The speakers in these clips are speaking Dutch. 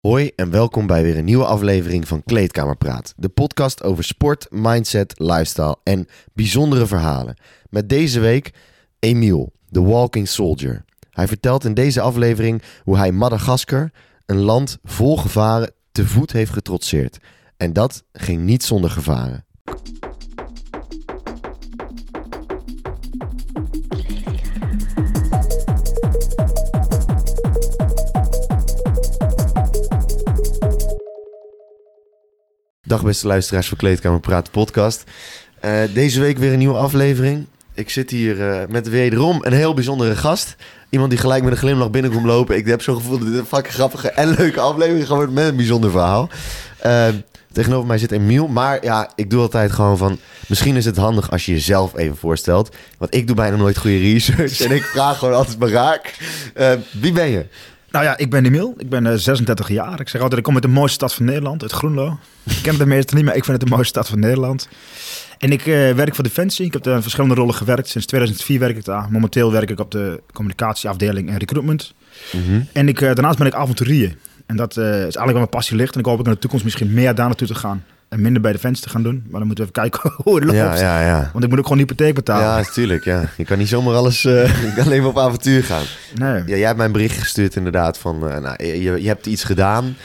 Hoi en welkom bij weer een nieuwe aflevering van Kleedkamerpraat. De podcast over sport, mindset, lifestyle en bijzondere verhalen. Met deze week Emiel, de walking soldier. Hij vertelt in deze aflevering hoe hij Madagaskar, een land vol gevaren, te voet heeft getrotseerd. En dat ging niet zonder gevaren. Dag beste luisteraars van Kleedkamer Praat podcast. Eh, deze week weer een nieuwe aflevering. Ik zit hier eh, met wederom een heel bijzondere gast. Iemand die gelijk met een glimlach binnenkomt lopen. Ik heb zo gevoel dat dit een fucking grappige en leuke aflevering gaat worden met een bijzonder verhaal. Eh, tegenover mij zit Emiel. Maar ja, ik doe altijd gewoon van... Misschien is het handig als je jezelf even voorstelt. Want ik doe bijna nooit goede research. En ik vraag gewoon altijd maar raak. wie ben je? Nou ja, ik ben Emiel. Ik ben 36 jaar. Ik zeg altijd, ik kom uit de mooiste stad van Nederland, uit Groenlo. Ik ken het de meeste niet, maar ik vind het de mooiste stad van Nederland. En ik uh, werk voor Defensie. Ik heb in verschillende rollen gewerkt. Sinds 2004 werk ik daar. Momenteel werk ik op de communicatieafdeling en recruitment. Mhm. En ik, uh, daarnaast ben ik avonturier. En dat is eigenlijk waar mijn passie ligt. En ik hoop ook in de toekomst misschien meer daar naartoe te gaan. En minder bij Defensie te gaan doen. Maar dan moeten we even kijken hoe het loopt. Ja, ja, ja. Want ik moet ook gewoon hypotheek betalen. Ja, natuurlijk. Ja. Je kan niet zomaar alles... je kan alleen maar op avontuur gaan. Nee. Ja, jij hebt mij een bericht gestuurd inderdaad van... nou, je, je hebt iets gedaan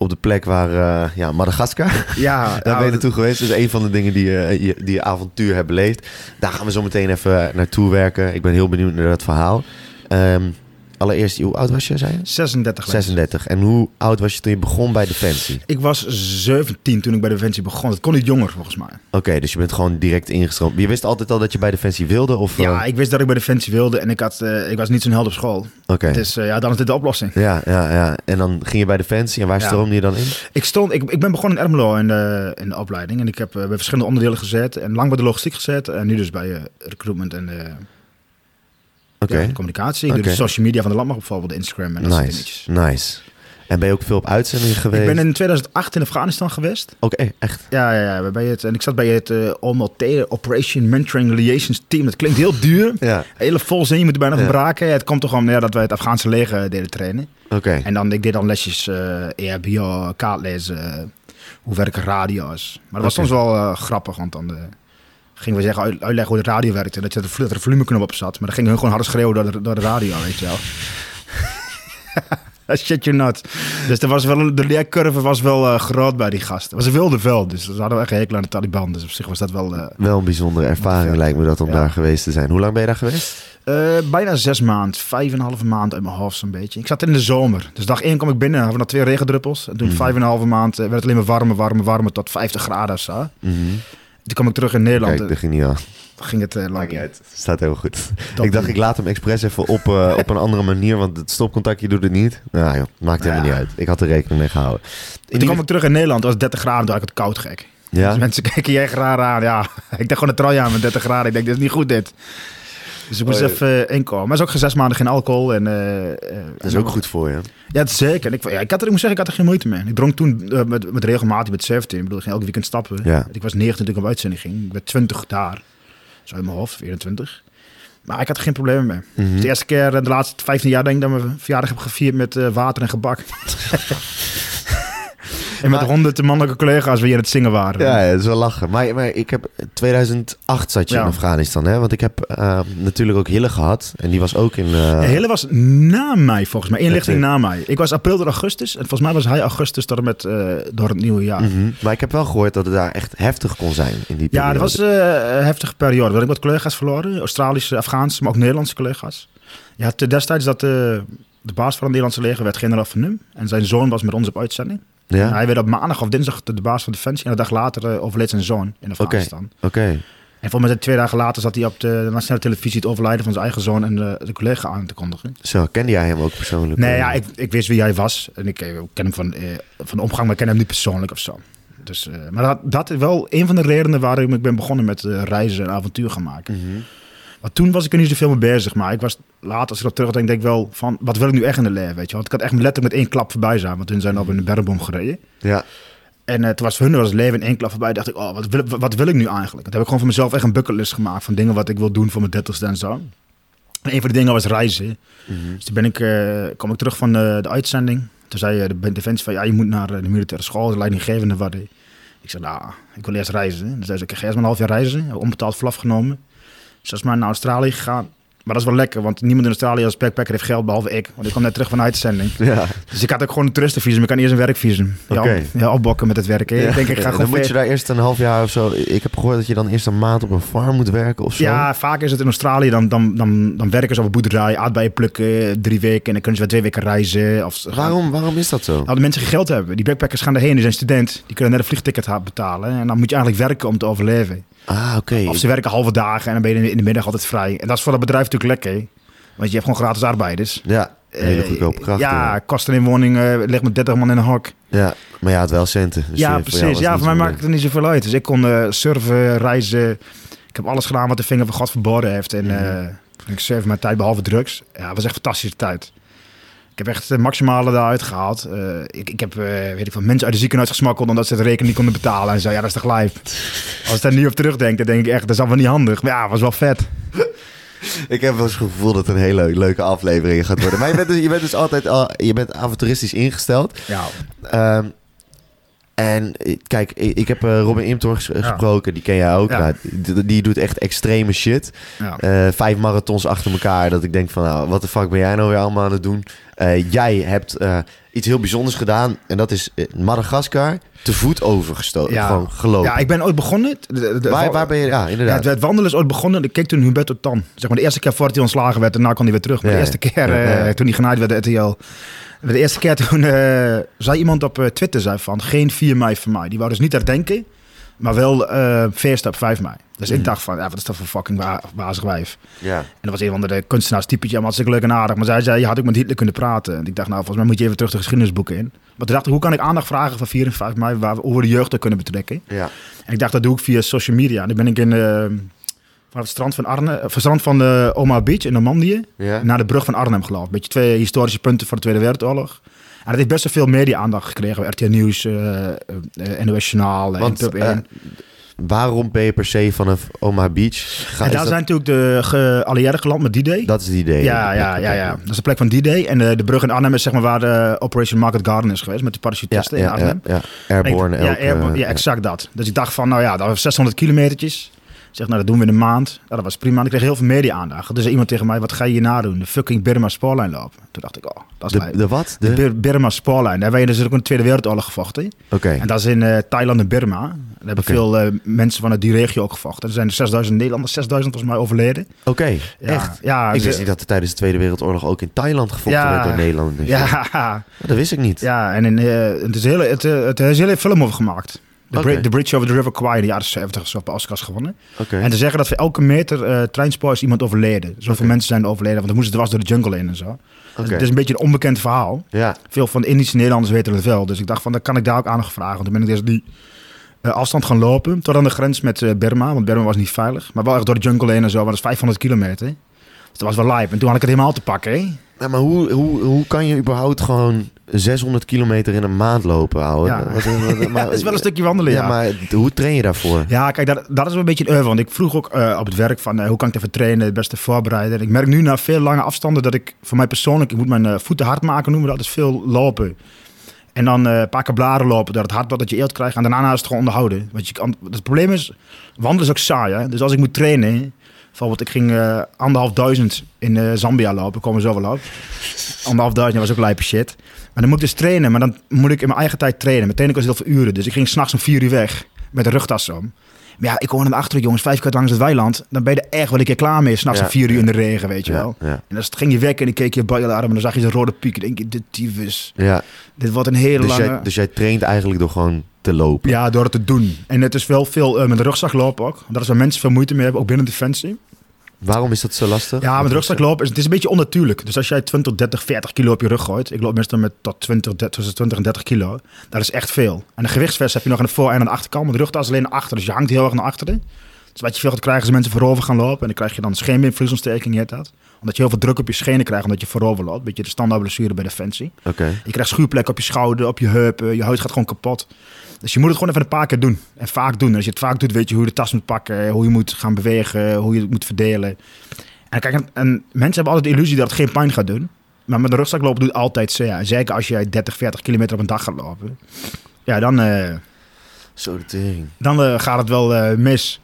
op de plek waar, uh, ja, Madagaskar. Ja, daar ben je nou, naartoe geweest. Dus een van de dingen die uh, je, die je avontuur hebt beleefd. Daar gaan we zo meteen even naartoe werken. Ik ben heel benieuwd naar dat verhaal. Um, allereerst, hoe oud was je, zei je? 36. 36. En hoe oud was je toen je begon bij Defensie? Ik was 17 toen ik bij Defensie begon. Het kon niet jonger, volgens mij. Oké, okay, dus je bent gewoon direct ingestroomd. Je wist altijd al dat je bij Defensie wilde? Of, ja, uh... ik wist dat ik bij Defensie wilde en ik, had, uh, ik was niet zo'n held op school. Oké. Okay. Dus uh, ja, dan is dit de oplossing. Ja, ja, ja. En dan ging je bij Defensie en waar ja. stroomde je dan in? Ik, stond, ik, ik ben begonnen in Ermelo in de, in de opleiding. En ik heb bij verschillende onderdelen gezet. En lang bij de logistiek gezet. En nu dus bij recruitment en Okay. Ja, communicatie. Ik okay. doe de social media van de landmacht bijvoorbeeld, Instagram en dat nice. soort dingetjes. Nice. En ben je ook veel op uitzendingen geweest? Ik ben in 2008 in Afghanistan geweest. Oké, okay, echt? Ja, ja, ja. Bij het, en ik zat bij het uh, OMLT, Operation Mentoring Relations Team. Dat klinkt heel duur. ja. Hele vol zin, je moet er bijna van ja. braken. Ja, het komt toch om ja, dat wij het Afghaanse leger deden trainen. Oké. En dan, ik deed dan lesjes uh, EHBO, kaartlezen, hoe werken radio's. Maar dat was soms wel uh, grappig, want dan... gingen we zeggen, uitleggen hoe de radio werkte. Dat je er de volumeknop op zat. Maar dan gingen hun gewoon hard schreeuwen door de, door de radio, weet je wel. Shit you not. Dus er was wel, de leercurve was wel uh, groot bij die gasten. Het was een wilde veld, dus ze hadden echt hekel aan de Taliban. Dus op zich was dat wel... Uh, wel een bijzondere ervaring lijkt me dat om ja. daar geweest te zijn. Hoe lang ben je daar geweest? Uh, bijna zes maand, vijf en een halve maand uit mijn hoofd zo'n beetje. Ik zat in de zomer. Dus dag één kom ik binnen, hadden we nog twee regendruppels. En toen Mhm. mm. vijf en een halve maand werd het alleen maar warmer, warmer, warmer tot 50 graden of zo. Mm -hmm. Toen kwam ik terug in Nederland. Kijk, dat ging niet aan. Ging het uh, lang uit. Staat heel goed. Dat ik dacht, ik laat hem expres even op, uh, op een andere manier, want het stopcontactje doet het niet. Nou joh, maakt helemaal ja. niet uit. Ik had er rekening mee gehouden. In toen kwam ik terug in Nederland, het was 30 graden, toen had ik het koud gek. Ja? Dus mensen kijken jij raar aan. Ja, ik dacht gewoon een trui aan met 30 graden. Ik denk, dit is niet goed dit. Dus ik moest Oh, even uh, inkomen. Maar is ook zes maanden geen alcohol. En, dat is ook goed voor je. Ja, zeker. Ik, ja, ik, had er, ik moet zeggen, ik had er geen moeite mee. Ik dronk toen met, met regelmatig met 17. Ik bedoel, ik ging elke weekend stappen. Ja. Ik was 19 toen ik op uitzending ging. Ik werd 20 daar. Zo in mijn hoofd, 24. Maar ik had er geen problemen mee. Mm -hmm. De eerste keer de laatste 15 jaar denk ik dat mijn verjaardag heb gevierd met uh, water en gebak. En met honderden mannelijke collega's wie aan het zingen waren. Ja, dat is wel lachen. Maar, maar ik heb 2008 zat je ja. in Afghanistan, hè? Want ik heb uh, natuurlijk ook Hille gehad. En die was ook in... Uh... Hille was na mij, volgens mij. Inlichting na mij. Ik was april tot augustus. En volgens mij was hij augustus tot en met uh, door het nieuwe jaar. Mm -hmm. Maar ik heb wel gehoord dat het daar echt heftig kon zijn in die periode. Ja, dat was een heftige periode. We hadden wat collega's verloren. Australische, Afghaanse, maar ook Nederlandse collega's. Je had destijds dat de, de baas van het Nederlandse leger werd generaal van Num. En zijn zoon was met ons op uitzending. Ja? En hij werd op maandag of dinsdag de, baas van Defensie. En een dag later uh, overleed zijn zoon in Afghanistan. Oké. Okay. Okay. En volgens mij twee dagen later zat hij op de nationale televisie het overlijden van zijn eigen zoon en de, de collega aan te kondigen. Zo, kende jij hem ook persoonlijk? Nee, ja, ik, ik wist wie hij was. En ik, ik ken hem van, uh, van de omgang, maar ik ken hem niet persoonlijk of zo. Dus, uh, maar dat, dat is wel een van de redenen waarom ik ben begonnen met uh, reizen en avontuur gaan maken. Mm -hmm. Maar toen was ik er niet zoveel mee bezig. Maar ik was later, als ik erop terugdenk, denk ik wel van... wat wil ik nu echt in de leven, weet je? Want ik had echt letterlijk met één klap voorbij zijn. Want hun zijn op een bergboom gereden. Ja. En uh, toen was hun was het leven in één klap voorbij. dacht ik, oh, wat wil, wat wil ik nu eigenlijk? Toen heb ik gewoon voor mezelf echt een bucketlist gemaakt... van dingen wat ik wil doen voor mijn dertigste en zo. En een van de dingen was reizen. Mhm. Dus toen ben ik, eh, kwam ik terug van de, de uitzending. Toen zei eh, de defensie van, ja, je moet naar eh, de militaire school, de leidinggevende wat. Ik zei, nou, ik wil eerst reizen. Dus zei ze, ik ga eerst maar een half jaar reizen. Onbetaald verlof genomen. Zes maanden naar Australië gegaan. Maar dat is wel lekker, want niemand in Australië als backpacker heeft geld, behalve ik. Want ik kwam net terug van de uitzending. Ja, Dus ik had ook gewoon een toeristenvisum. Ik kan eerst een werkvisum. Ja, Oké. ja, opbokken met het werken. Ik denk, ik ga dan gewoon moet je daar eerst een half jaar of zo. Ik heb gehoord dat je dan eerst een maand op een farm moet werken of zo. Ja, vaak is het in Australië, dan, dan, dan, dan werken ze op een boerderij, aardbeien plukken, drie weken. En dan kunnen ze weer twee weken reizen. Of Waarom, waarom is dat zo? Nou, de mensen geen geld hebben. Die backpackers gaan erheen, die zijn student. Die kunnen net een vliegticket betalen. En dan moet je eigenlijk werken om te overleven. Ah, oké. Of ze werken halve dagen en dan ben je in de middag altijd vrij. En dat is voor dat bedrijf natuurlijk lekker. Want je hebt gewoon gratis arbeiders. Ja, hele Eh, goedkope krachten. Ja, kosten in woning eh, ligt met 30 man in een hok. ja, maar ja, het wel centen. Dus ja, eh, voor precies. het Ja, voor mij maakt het er niet zoveel uit. Dus ik kon surfen, reizen. Ik heb alles gedaan wat de vinger van God verboden heeft. En eh, ik surf mijn tijd behalve drugs. Ja, het was echt een fantastische tijd. Ik heb echt het maximale daaruit gehaald. Eh, ik, ik heb eh, weet ik veel, mensen uit de ziekenhuis gesmakkeld omdat ze de rekening niet konden betalen. En zo, ja, dat is toch live. Als ik daar nu op terugdenk, dan denk ik echt, dat is allemaal niet handig. Maar ja, was wel vet. Ik heb wel eens het gevoel dat het een hele leuke aflevering gaat worden. Maar je bent dus, je bent dus altijd al, je bent avonturistisch ingesteld. Ja, Ehm, en eh, kijk, ik, heb Robin Imtor ges- gesproken, die ken jij ook. Ja. Nou, die, die doet echt extreme shit. ja. Vijf marathons achter elkaar. Dat ik denk van, nou, wat de fuck ben jij nou weer allemaal aan het doen? Eh, jij hebt eh, iets heel bijzonders gedaan. En dat is Madagaskar te voet overgestoten. Ja. Gewoon gelopen. ja, ik ben ooit begonnen. De- de- de- waar, waar ben je? Ja, Ja, inderdaad. het, het wandelen is ooit begonnen. Ik keek toen Huberto Tan. Zeg maar de eerste keer voordat hij ontslagen werd. Daarna kwam hij weer terug. Maar Ja, de eerste keer eh, toen hij genaaid werd de RTL. De eerste keer toen zei iemand op Twitter zei van... Geen 4 mei voor mij. Die wou dus niet herdenken. Maar wel eh feest op 5 mei. Dus ik dacht van... Ja, wat is dat voor fucking wa wazig wijf. ja. En dat was een van de kunstenaarstypetje. Maar hartstikke leuk en aardig. Maar zij zei, je had ook met Hitler kunnen praten. En ik dacht, nou, volgens mij moet je even terug de geschiedenisboeken in. Maar toen dacht ik, hoe kan ik aandacht vragen van 4 en 5 mei... Waar we, hoe we de jeugd er kunnen betrekken? ja. En ik dacht, dat doe ik via social media. En dan ben ik in, eh, van het strand van Arnhem, of het strand van de Omaha Beach in Normandië, ja. naar de brug van Arnhem gelopen. Een beetje twee historische punten van de Tweede Wereldoorlog. En dat heeft best wel veel media-aandacht gekregen. RTL Nieuws, eh eh, NOS Journaal, eh, Want Pub eh, 1. waarom ben je per se vanaf Omaha Beach? Ga, en daar dat, zijn natuurlijk de geallieerden geland met D-Day. dat is het idee. Ja, ja, ja, ja. Dat is de plek van D-Day. En de, de brug in Arnhem is zeg maar waar de Operation Market Garden is geweest met de Ja, parachutisten in Arnhem. ja, ja. Airborne. Ja, airborne, ja, exact dat. Dus ik dacht van, nou ja, dat was 600 kilometertjes. Zeg, nou, dat doen we in een maand. Nou, dat was prima. En ik kreeg heel veel media-aandacht. Dus iemand tegen mij, wat ga je hierna doen? De fucking Burma spoorlijn lopen. Toen dacht ik, oh, dat is De, wat? De Burma spoorlijn. Daar hebben je dus ook in de Tweede Wereldoorlog gevochten. Oké. En dat is in eh, Thailand en Burma. Daar hebben veel eh, mensen vanuit die regio ook gevochten. Er zijn er 6000 Nederlanders, 6000 volgens mij overleden. Oké, Ja, echt? Ja, ik ze- wist niet dat er tijdens de Tweede Wereldoorlog ook in Thailand gevochten Ja. werd door Nederlanders. Ja, Dat wist ik niet. ja, en in, eh, het, is hele, het, het is een hele film over gemaakt. The, Oké. Bri- The Bridge over the River Kwai in de jaren 70 is op de Oscars gewonnen. En te zeggen dat voor elke meter eh treinspoor is iemand overleden. Zoveel Oké. mensen zijn overleden, want dan moesten dwars door de jungle in en zo. Dus. Het is een beetje een onbekend verhaal. Ja, Veel van de Indische Nederlanders weten het wel. Dus ik dacht van, dan kan ik daar ook aandacht vragen. Want toen ben ik dus die eh, afstand gaan lopen. Tot aan de grens met eh, Burma. Want Burma was niet veilig. Maar wel echt door de jungle heen en zo. Want dat is 500 kilometer. Dus dat was wel live. En toen had ik het helemaal te pakken. Hè? Maar hoe, hoe, hoe kan je überhaupt gewoon 600 kilometer in een maand lopen, ouwe? Ja. Wat- wat- wat- maar- dat is wel een stukje wandelen, Ja, ja. maar hoe train je daarvoor? Ja, kijk, dat, dat is wel een beetje een oeuvre. Want ik vroeg ook eh, op het werk van eh, hoe kan ik even trainen, het beste voorbereiden. En ik merk nu na veel lange afstanden dat ik voor mij persoonlijk, ik moet mijn eh, voeten hard maken noemen, we dat is veel lopen. En dan een paar keer blaren lopen, dat het hard wordt, dat je eelt krijgt. En daarna is het gewoon onderhouden. Want je kan, het probleem is, wandelen is ook saai. Hè? Dus als ik moet trainen, bijvoorbeeld ik ging eh anderhalf duizend in eh, Zambia lopen, komen we zo wel op. Anderhalf duizend dat was ook lijpe shit. Maar dan moet ik dus trainen, maar dan moet ik in mijn eigen tijd trainen. Mijn training was heel veel uren, dus ik ging s'nachts om vier uur weg met de rugtas om. Maar ja, ik hoor de achterhoek, jongens, vijf keer langs het weiland. Dan ben je er echt wel een keer klaar mee, s'nachts Ja, om vier uur in de regen, weet je wel. En dan ging je weg en dan keek je bij je arm en dan zag je zo'n rode piek. En denk je, de tyfus. ja. Dit wordt een hele Dus, lange... jij, dus jij traint eigenlijk door gewoon te lopen? Ja, door het te doen. En het is wel veel eh, met de rugzak lopen ook. Dat is waar mensen veel moeite mee hebben, ook binnen Defensie. Waarom is dat zo lastig? Ja, met rugzak lopen is het is een beetje onnatuurlijk. Dus als jij 20, 30, 40 kilo op je rug gooit. Ik loop meestal met tot 20, 30, tussen 20 en 30 kilo. Dat is echt veel. En een gewichtsvest heb je nog aan de voor- en aan de achterkant. Maar de rugtas alleen naar achter. Dus je hangt heel erg naar achteren. Dus wat je veel gaat krijgen is mensen voorover gaan lopen. En dan krijg je dan scheenbeenvliesontsteking, heet dat. Omdat je heel veel druk op je schenen krijgt omdat je voorover loopt. Beetje de standaard blessure bij Defensie. Oké. Je krijgt schuurplekken op je schouder, op je heupen. Je huid gaat gewoon kapot. Dus je moet het gewoon even een paar keer doen. En vaak doen. En als je het vaak doet, weet je hoe je de tas moet pakken. Hoe je moet gaan bewegen. Hoe je het moet verdelen. En kijk, en, en mensen hebben altijd de illusie dat het geen pijn gaat doen. Maar met een rugzak lopen doet altijd zeer. En zeker als je 30, 40 kilometer op een dag gaat lopen. Ja, dan, eh, Zo de tering. dan eh, gaat het wel eh, mis.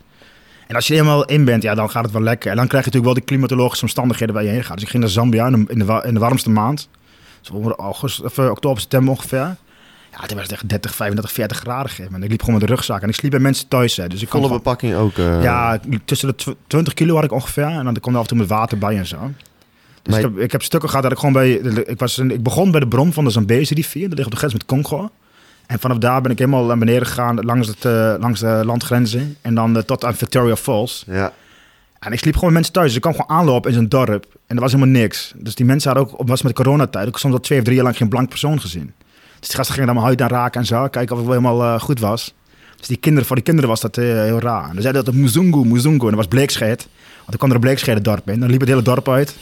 En als je er helemaal in bent, ja, dan gaat het wel lekker. En dan krijg je natuurlijk wel de klimatologische omstandigheden waar je heen gaat. Dus ik ging naar Zambia in de, in de, warmste maand. Zo onder augustus, of, eh, oktober, september ongeveer. Ja, toen was het echt 30, 35, 40 graden. gegeven. Ik liep gewoon met de rugzak. En ik sliep bij mensen thuis. Hè, dus ik kon Volle bepakking ook. eh, ja, tussen de tw- 20 kilo had ik ongeveer. En dan kwam er af en toe met water bij en zo. Dus Maar- ik, heb, ik heb stukken gehad dat ik gewoon bij... Ik, was, ik begon bij de bron van de Zambezi rivier. Dat ligt op de grens met Congo. En vanaf daar ben ik helemaal naar beneden gegaan langs, het, eh, langs de landgrenzen. En dan eh, tot aan Victoria Falls. Ja. En ik sliep gewoon met mensen thuis. Dus ik kwam gewoon aanlopen in zo'n dorp. En er was helemaal niks. Dus die mensen hadden ook, was met de coronatijd, ook soms al twee of drie jaar lang geen blank persoon gezien. Dus die gasten gingen dan mijn huid aan raken en zo. Kijken of het wel helemaal eh, goed was. Dus die kinderen, voor die kinderen was dat eh, heel raar. En dan zeiden dat Muzungu, Muzungu. En dat was bleekscheid. Want dan kwam er een bleekscheid het dorp in. Dan liep het hele dorp uit.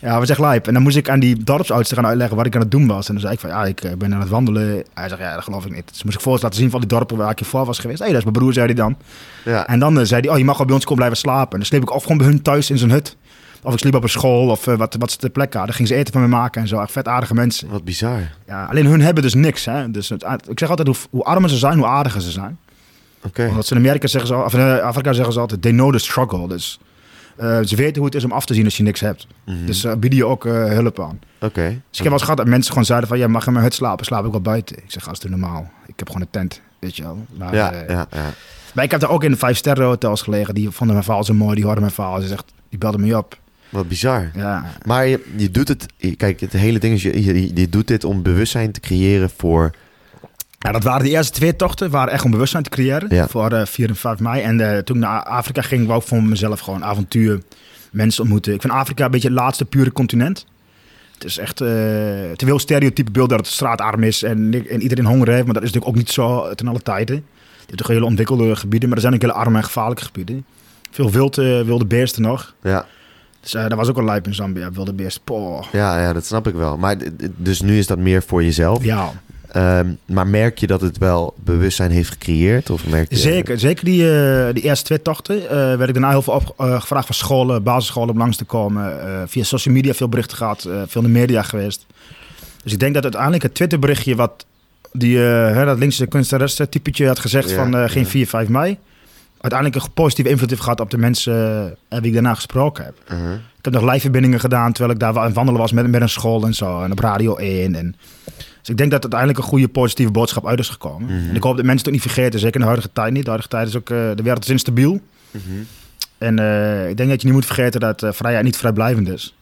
Ja, was echt lijp. En dan moest ik aan die dorpsoudste gaan uitleggen wat ik aan het doen was. En dan zei ik van, ja, ik eh, ben aan het wandelen. Hij zegt, ja, dat geloof ik niet. Dus moest ik foto's laten zien van die dorpen waar ik voor was geweest. Hé, hey, dat is mijn broer, zei hij dan. Ja. En dan zei hij, oh, je mag wel bij ons komen blijven slapen. En dan sliep ik of gewoon bij hun thuis in zijn hut. Of ik sliep op een school of eh, wat, wat ze ter plekke hadden. gingen ze eten van me maken en zo. Echt vet aardige mensen. Wat bizar. Ja, alleen hun hebben dus niks. Hè? Dus het, ik zeg altijd, hoe, hoe armer ze zijn, hoe aardiger ze zijn. Oké. Omdat ze in Amerika zeggen ze, of in Afrika zeggen ze altijd, they know the struggle. Dus eh, ze weten hoe het is om af te zien als je niks hebt. Mhm. Dus eh, bieden je ook eh, hulp aan. Oké. Dus ik heb wel eens gehad dat mensen gewoon zeiden van... ja, mag in mijn hut slapen? Slaap ik wel buiten? Ik zeg, als doe normaal. Ik heb gewoon een tent, weet je wel. Maar, Ja, eh, ja, ja. maar ik heb daar ook in de vijf sterren hotels gelegen. Die vonden mijn verhaal zo mooi. Die hoorden mijn verhaal. Ze zegt, die belden me op. Wat bizar. Ja, Maar je, je doet het... Kijk, het hele ding is... Je, je, je doet dit om bewustzijn te creëren voor... ja, dat waren de eerste twee tochten. waren echt om bewustzijn te creëren. Ja. Voor eh 4 en 5 mei. En eh, toen ik naar Afrika ging, wou ik voor mezelf gewoon avontuur. Mensen ontmoeten. Ik vind Afrika een beetje het laatste pure continent. Het is echt eh, te veel stereotype beeld dat het straatarm is en, iedereen honger heeft. Maar dat is natuurlijk ook niet zo ten alle tijden. Je hebt toch hele ontwikkelde gebieden, maar er zijn ook hele arme en gevaarlijke gebieden. Veel wild, eh, wilde beesten nog. Ja, Dus eh, dat was ook een lijp in Zambia, wilde beesten. Poh. ja, ja, dat snap ik wel. Maar dus nu is dat meer voor jezelf. Ja, Ehm, maar merk je dat het wel bewustzijn heeft gecreëerd? Of merk je... zeker. Zeker die, eh, die eerste twee tochten eh, werd ik daarna heel veel op, gevraagd van scholen, basisscholen om langs te komen. Via social media veel berichten gehad, eh, veel in de media geweest. Dus ik denk dat uiteindelijk het Twitterberichtje wat die, hè, dat linkse kunstenares typetje had gezegd Ja, van geen ja. 4, 5 mei. Uiteindelijk een positieve invloed heeft gehad op de mensen eh, wie ik daarna gesproken heb. Uh-huh. Ik heb nog live-verbindingen gedaan terwijl ik daar aan het wandelen was met, met een school en zo. En op Radio 1. En, dus ik denk dat uiteindelijk een goede positieve boodschap uit is gekomen. Mhm. En ik hoop dat mensen het ook niet vergeten, zeker in de huidige tijd niet. De huidige tijd is ook, eh, de wereld is instabiel. Mhm. En eh, ik denk dat je niet moet vergeten dat eh, vrijheid niet vrijblijvend is.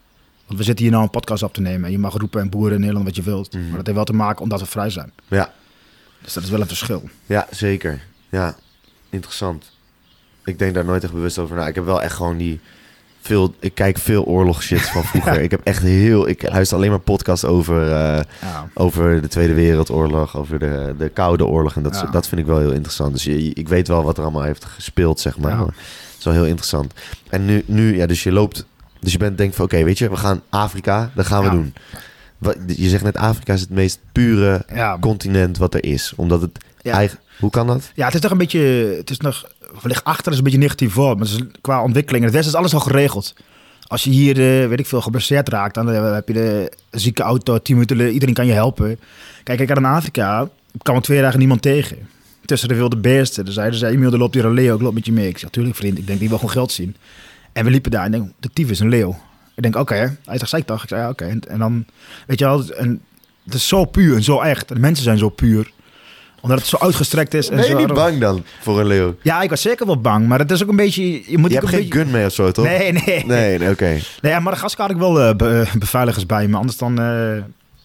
Want we zitten hier nou een podcast op te nemen. En je mag roepen en boeren in Nederland wat je wilt. Mhm. Maar dat heeft wel te maken omdat we vrij zijn. Ja. Dus dat is wel een verschil. Ja, zeker. Ja, interessant. Ik denk daar nooit echt bewust over na. Ik heb wel echt gewoon die... Veel, ik kijk veel oorlogsshit van vroeger. ik heb echt heel... Ik luister alleen maar podcasts over, eh, Ja. over de Tweede Wereldoorlog, over de, de Koude Oorlog. En dat, Ja. dat vind ik wel heel interessant. Dus je, ik weet wel wat er allemaal heeft gespeeld, zeg maar. Dat is wel heel interessant. En nu, nu ja, dus je loopt... Dus je bent denkt van, oké, weet je, we gaan Afrika, dat gaan we doen. Wat, je zegt net, Afrika is het meest pure continent wat er is. Omdat het eigen... Hoe kan dat? Ja, het is toch een beetje. Het is nog. Wellicht achter is een beetje negatief voor. Maar is qua ontwikkeling. In het is alles al geregeld. Als je hier, eh, weet ik veel, geblesseerd raakt, dan eh, heb je de zieke auto, 10 minuten, iedereen kan je helpen. Kijk, had in Afrika, ik kwam er twee dagen niemand tegen. Tussen de wilde beesten. Dan zeiden ze, Emiel, er loopt hier een leeuw, ik loop met je mee. Ik zeg, tuurlijk vriend, ik denk, die wil gewoon geld zien. En we liepen daar en ik denk, de tyfus, een leeuw. Ik denk, oké. Hij zegt, zei ik toch? Ik zei, oké. En, dan, weet je wel, het is zo puur en zo echt. En de mensen zijn zo puur. Omdat het zo uitgestrekt is. En Ben je zo, niet bang dan voor een leeuw? ja, ik was zeker wel bang, maar het is ook een beetje... Je, moet Je hebt een geen beetje... gun mee of zo, toch? Nee, nee. Nee, nee, oké. Nee, ja, Madagaskar had ik wel eh, be- eh, beveiligers bij me. Anders dan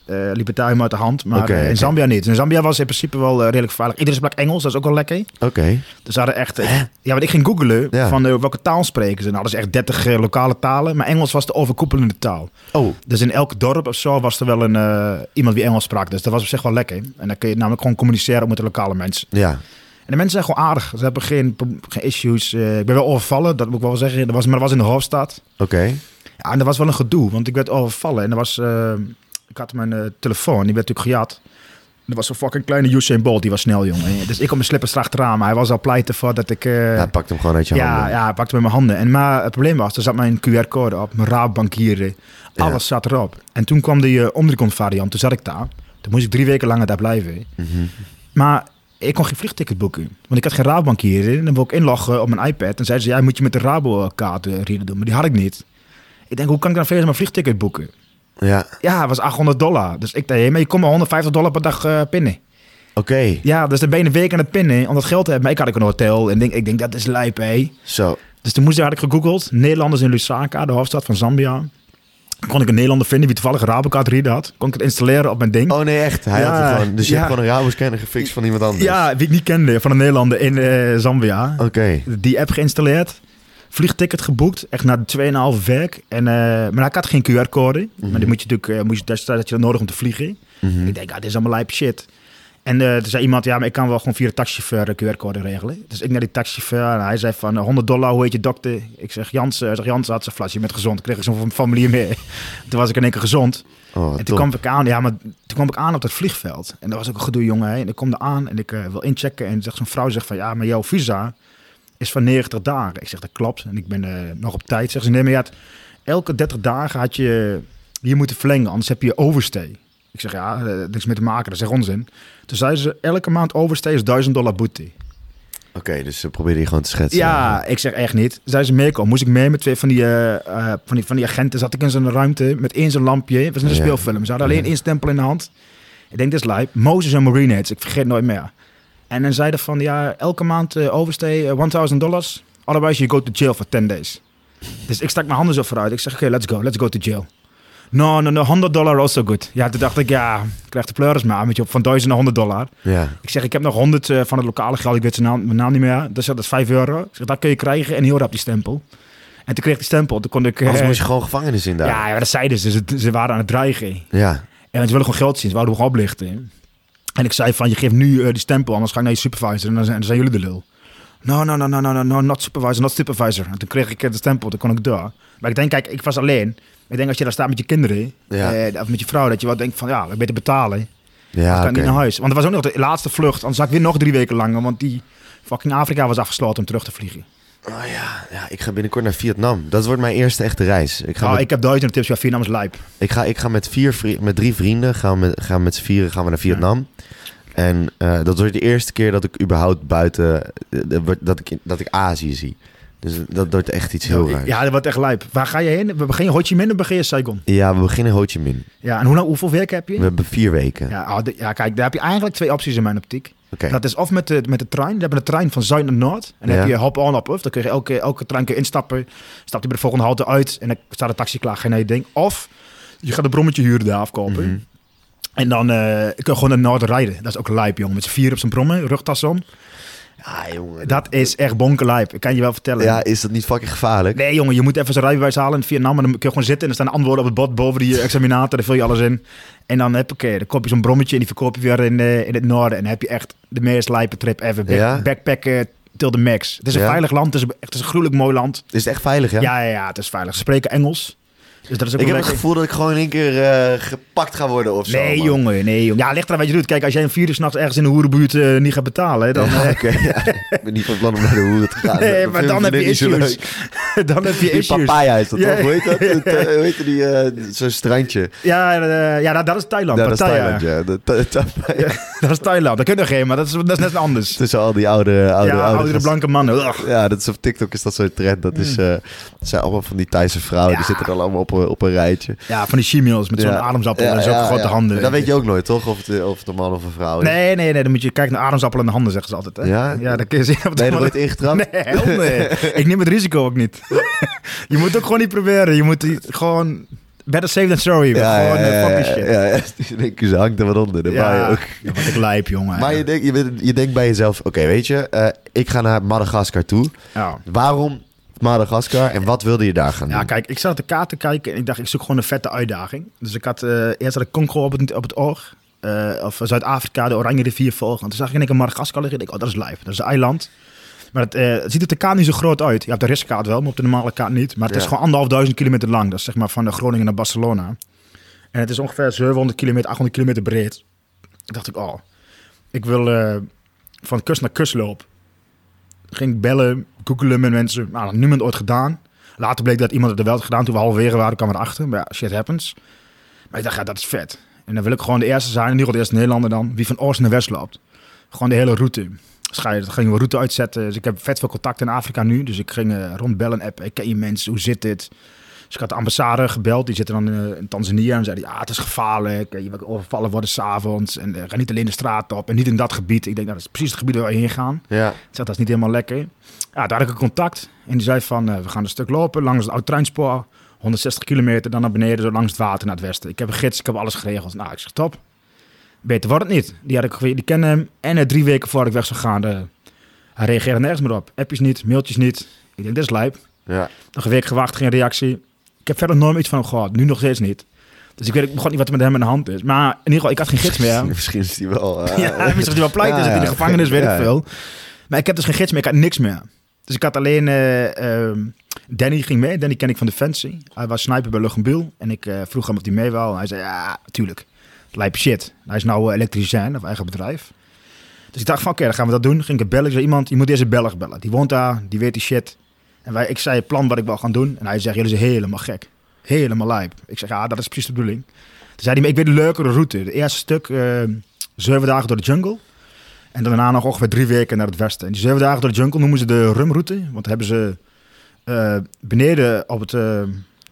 eh, liep het daar helemaal uit de hand. Maar eh, in. Zambia niet. In Zambia was in principe wel eh, redelijk veilig. Iedereen sprak Engels, dat is ook wel lekker. Oké. Dus hadden echt... ja, want ik ging googlen Ja. van welke taal spreken ze. Nou, hadden ze echt 30 eh, lokale talen. Maar Engels was de overkoepelende taal. Oh, Dus in elk dorp of zo was er wel een, iemand die Engels sprak. Dus dat was op zich wel lekker. En dan kun je namelijk gewoon communiceren met de lokale mensen. ja. En de mensen zijn gewoon aardig. Ze hebben geen, geen issues. Ik ben wel overvallen, dat moet ik wel zeggen. Dat was, maar dat was in de hoofdstad. Oké. Ja, en dat was wel een gedoe, want ik werd overvallen. En er was, ik had mijn eh, telefoon, die werd natuurlijk gejat. Er was zo'n fucking kleine Usain Bolt, die was snel, jongen. Dus ik op mijn slippers erachteraan, maar hij was al pleiten voor dat ik... eh, Ja, hij pakt hem gewoon uit je ja, handen. ja, hij pakte met mijn handen. En maar het probleem was, er zat mijn QR-code op, mijn Raadbankieren. Ja. Alles zat erop. En toen kwam die uh, omdriekwant variant, toen zat ik daar. Toen moest ik drie weken langer daar blijven. Mhm. Maar ik kon geen vliegticket boeken. Want ik had geen Raadbankieren. En dan wil ik inloggen op mijn iPad. En zeiden ze, ja, moet je met de Rabo-kaart uh, doen. Maar die had ik niet. Ik denk, hoe kan ik dan verder mijn vliegticket boeken? Ja, Ja, het was 800 dollar. Dus ik dacht, maar je kon maar 150 dollar per dag uh, pinnen. oké. Ja, dus dan ben je een week aan het pinnen om dat geld te hebben. Maar ik had ook een hotel. En denk, ik denk, dat is lijp, hé. Zo. Dus toen moest, had ik gegoogeld. Nederlanders in Lusaka, de hoofdstad van Zambia. Kon ik een Nederlander vinden die toevallig een Rabokaart reader had. Kon ik het installeren op mijn ding. Oh nee, echt? Hij Ja, had het gewoon. Dus je ja. hebt gewoon een Rabo-scanner gefixt van iemand anders? Ja, wie ik niet kende, van een Nederlander in eh, Zambia. Oké. Die app geïnstalleerd. Vliegticket geboekt, echt na 2,5 werk. En, eh, maar ik had geen QR-code. Maar die moet je natuurlijk, uh, moet je, dat, dat je nodig om te vliegen. Mhm. Ik denk, ah, dit is allemaal lijp shit. En uh, toen zei iemand, ja, maar ik kan wel gewoon via de taxichauffeur de QR-code regelen. Dus ik naar die taxichauffeur en hij zei van, 100 dollar, hoe heet je dokter? Ik zeg, Jansen, hij zegt, Jansen had zijn flasje, je bent gezond. Toen kreeg ik zo'n formulier mee. toen was ik in één keer gezond. Oh, en toen top. kwam ik aan, ja, maar toen kwam ik aan op het vliegveld. En dat was ook een gedoe, jongen. Hè. En ik kom er aan en ik uh, wil inchecken. En zegt zo'n vrouw zegt van, ja, maar jouw visa is van 90 dagen. Ik zeg, dat klopt. En ik ben uh, nog op tijd. Zeg ze, nee, maar ja, elke 30 dagen had je hier moeten verlengen, anders heb je overstay. Ik zeg, ja, niks mee te maken, dat is echt onzin. Toen zeiden ze, elke maand overstay is 1000 dollar boete. Oké, okay, dus ze probeerde je gewoon te schetsen. Ja, ik zeg echt niet. Zeiden ze meekomen. Moest ik mee met twee van die, uh, uh, van die, van die agenten. Zat ik in zo'n ruimte met één zo'n lampje. Het was een ja. speelfilm. Ze hadden alleen één stempel in de hand. Ik denk, dit is live. Moses en Marineheads. Ik vergeet nooit meer. En dan zeiden van, ja, elke maand uh, overstay 1000 dollars. Otherwise you go to jail for 10 days. Dus ik stak mijn handen zo vooruit. Ik zeg, oké, okay, let's go. Let's go to jail. No, no, no, 100 dollar also good. Ja, toen dacht ik, ja, ik krijg de pleuris maar, met je op van 1000 naar 100 dollar. Ja. Ik zeg, ik heb nog 100 uh, van het lokale geld, ik weet zijn naam, mijn naam niet meer. Dus dat is 5 euro. Ik zeg, dat kun je krijgen en heel rap die stempel. En toen kreeg ik die stempel, toen kon ik... Anders uh, moest je gewoon gevangenis in daar. Ja, ja dat zeiden ze. ze. Ze waren aan het dreigen. Ja. En ze willen gewoon geld zien, ze wouden gewoon oplichten. En ik zei van, je geeft nu uh, die stempel, anders ga ik naar je supervisor en dan zijn, dan zijn jullie de lul. No, no, no, no, no, no, no, not supervisor, not supervisor. En toen kreeg ik de stempel, toen kon ik door. Maar ik denk, kijk, ik was alleen. Ik denk als je daar staat met je kinderen, ja. eh, of met je vrouw, dat je wel denkt van, ja, beter betalen. Ja, dan kan okay. niet naar huis. Want er was ook nog de laatste vlucht, anders zat ik weer nog drie weken langer, want die fucking Afrika was afgesloten om terug te vliegen. Oh ja, ja, ik ga binnenkort naar Vietnam. Dat wordt mijn eerste echte reis. Ik, ga oh, met, ik heb duizenden tips, ja, Vietnam is lijp. ik, ga, ik ga met, vier met drie vrienden, gaan we met, gaan met z'n vieren gaan we naar Vietnam. Ja. En uh, dat wordt de eerste keer dat ik überhaupt buiten, uh, dat ik, dat ik Azië zie. Dus dat wordt echt iets heel raars. Ja, dat wordt echt lijp. Waar ga je heen? We beginnen Ho Chi Minh of begin je Saigon? Ja, we beginnen Ho Chi Minh. Ja, en hoe, hoeveel werk heb je? We hebben vier weken. Ja, oh, de, ja, kijk, daar heb je eigenlijk twee opties in mijn optiek. Okay. Dat is of met de, met de trein. We hebben een trein van Zuid naar Noord. En dan Ja. heb je hop-on, hop-off. Dan kun je elke, elke trein kun je instappen. Stap je bij de volgende halte uit. En dan staat de taxi klaar. Geen ding. Of je gaat een brommetje huren daar afkopen. Mhm. En dan uh, kun je gewoon naar Noord rijden. Dat is ook lijp, jongen. Met z'n vier op zijn brommen, rugtas om. Ja, jongen. Dat is echt bonkenlijp. Ik kan je wel vertellen. Ja, is dat niet fucking gevaarlijk? Nee, jongen, je moet even zijn rijbewijs halen in Vietnam. En dan kun je gewoon zitten en er staan antwoorden op het bord boven die examinator. Daar vul je alles in. En dan heb ik, dan koop je zo'n brommetje en die verkoop je weer in, uh, in het noorden. En dan heb je echt de meest lijpe trip ever. Back, Ja? Backpacken till the max. Het is een Ja? veilig land. Het is, echt, het is een gruwelijk mooi land. Is het echt veilig, ja? Ja, ja, ja, het is veilig. Ze spreken Engels. Dus dat is ook Ik heb het gevoel dat ik gewoon in één keer eh, gepakt ga worden of zo. Nee, man. jongen, nee, jongen. Ja, ligt eraan wat je doet. Kijk, als jij een vier uur s'nachts ergens in de hoerenbuurt eh, niet gaat betalen, dan... Ja, eh, ja. Ik ben niet van plan om naar de hoeren te gaan. Nee, Dat maar dan heb je issues. dan heb je Die issues. papaya is dat Ja, toch? Hoe heet dat? Het, hoe heet die? Zo'n strandje. Ja, ja dat, dat is Thailand. Ja, dat is. Thailand, ja. Dat- dat- is Thailand. Dat kun je geen, maar dat is, dat is net anders. Tussen al die oude, oude, ja, oude blanke mannen. Ja, dat is op TikTok is dat zo'n trend. Dat is, dat zijn allemaal van die Thaise vrouwen. Die zitten dan allemaal op een, op een rijtje. Ja, van die chimios met zo'n Ja. ademsappel Ja, en zo'n ja, grote ja. handen. Dat weet je ook nooit, toch? Of het, of het een man of een vrouw is. Nee, nee, nee. Dan moet je kijken naar ademsappel in de handen, zeggen ze altijd. Hè? Ja? ja, dan kun je zien. of het Ben je er allemaal- ooit ingetrapt? Nee. Ik neem het risico ook niet. je moet ook gewoon niet proberen. Je moet gewoon... Better safe than sorry. gewoon eh, fucking shit. ja, ja. Ze hangt er wat onder. Dan Ja, ja. ook. ja, wat ik lijp, jongen. Maar je denkt, je, bent- je denkt bij jezelf, oké, weet je, eh, ik ga naar Madagaskar toe. ja. Waarom Madagaskar en wat wilde je daar gaan doen? Ja, kijk, ik zat de kaart te kijken en ik dacht, ik zoek gewoon een vette uitdaging. Dus ik had eh, eerst had ik Congo op het, op het oog. eh, of Zuid-Afrika, de Oranje rivier volgen. En toen zag ik in keer Madagaskar liggen. Ik dacht, oh, dat is lijf. Dat is een eiland. Maar het, eh, het ziet op de kaart niet zo groot uit. Je hebt de riskaart wel, maar op de normale kaart niet. Maar het is gewoon anderhalfduizend kilometer lang. Dat is zeg maar van de Groningen naar Barcelona. En het is ongeveer 700 kilometer, 800 kilometer breed. dacht ik, oh, ik wil van kust naar kust lopen. Ging ik bellen, googelen met mensen. Nou, niemand ooit gedaan. Later bleek dat iemand het er wel had gedaan. Toen we halverwege waren, kwam erachter. Maar ja, shit happens. Maar ik dacht, ja, dat is vet. En dan wil ik gewoon de eerste zijn, in ieder geval de eerste Nederlander dan, wie van oost naar west loopt. Gewoon de hele route. Dus ga je, dan ging we route uitzetten. Dus ik heb vet veel contact in Afrika nu. Dus ik ging eh, rondbellen, appen. Ik ken je mensen, hoe zit dit? Dus ik had de ambassade gebeld. Die zitten dan eh, in Tanzania. En zeiden, ja, het is gevaarlijk. Je wordt overvallen worden s'avonds. En uh, ga niet alleen de straat op. En niet in dat gebied. Ik denk, nou, dat is precies het gebied waar we heen gaan. Ja. Ik zeg, dat is niet helemaal lekker. Ja, daar had ik een contact. En die zei van, eh, we gaan een stuk lopen langs het oud treinspoor. 160 kilometer, dan naar beneden, zo langs het water naar het westen. Ik heb een gids, ik heb alles geregeld. Nou, ik zeg, top. Beter wordt het niet. Die, had ik, die kennen hem. En eh, drie weken voordat ik weg zou gaan, hij reageerde nergens meer op. Appjes niet, mailtjes niet. Ik denk, dit is lijp. Ja. Nog een week gewacht, geen reactie. Ik heb verder nooit iets van hem gehad. Nu nog steeds niet. Dus ik weet gewoon niet wat er met hem in de hand is. Maar in ieder geval, ik had geen gids meer. Misschien is die wel... eh, Ja, misschien dat hij wel pleit is, Ja, hij in de gevangenis, weet Ja, ik veel. Maar ik heb dus geen gids meer, ik had niks meer. Dus ik had alleen... eh, ehm, Danny ging mee, Danny ken ik van Defensie. Hij was sniper bij Lugenbiel. En ik eh, vroeg hem of hij mee wou. En hij zei, ja, natuurlijk. Lijp shit. Hij is nou elektricien, of eigen bedrijf. Dus ik dacht van, oké, dan gaan we dat doen. Ging ik bellen. Ik zei, iemand, je moet deze Belg bellen. Die woont daar, die weet die shit. En wij, ik zei het plan wat ik wil gaan doen. En hij zegt, jullie zijn helemaal gek. Helemaal lijp. Ik zeg, ja, dat is precies de bedoeling. Toen zei hij, ik weet een leukere route. Het eerste stuk, eh, zeven dagen door de jungle. En daarna nog ongeveer drie weken naar het westen. En die zeven dagen door de jungle noemen ze de rumroute. Want hebben ze eh, beneden op, het, eh,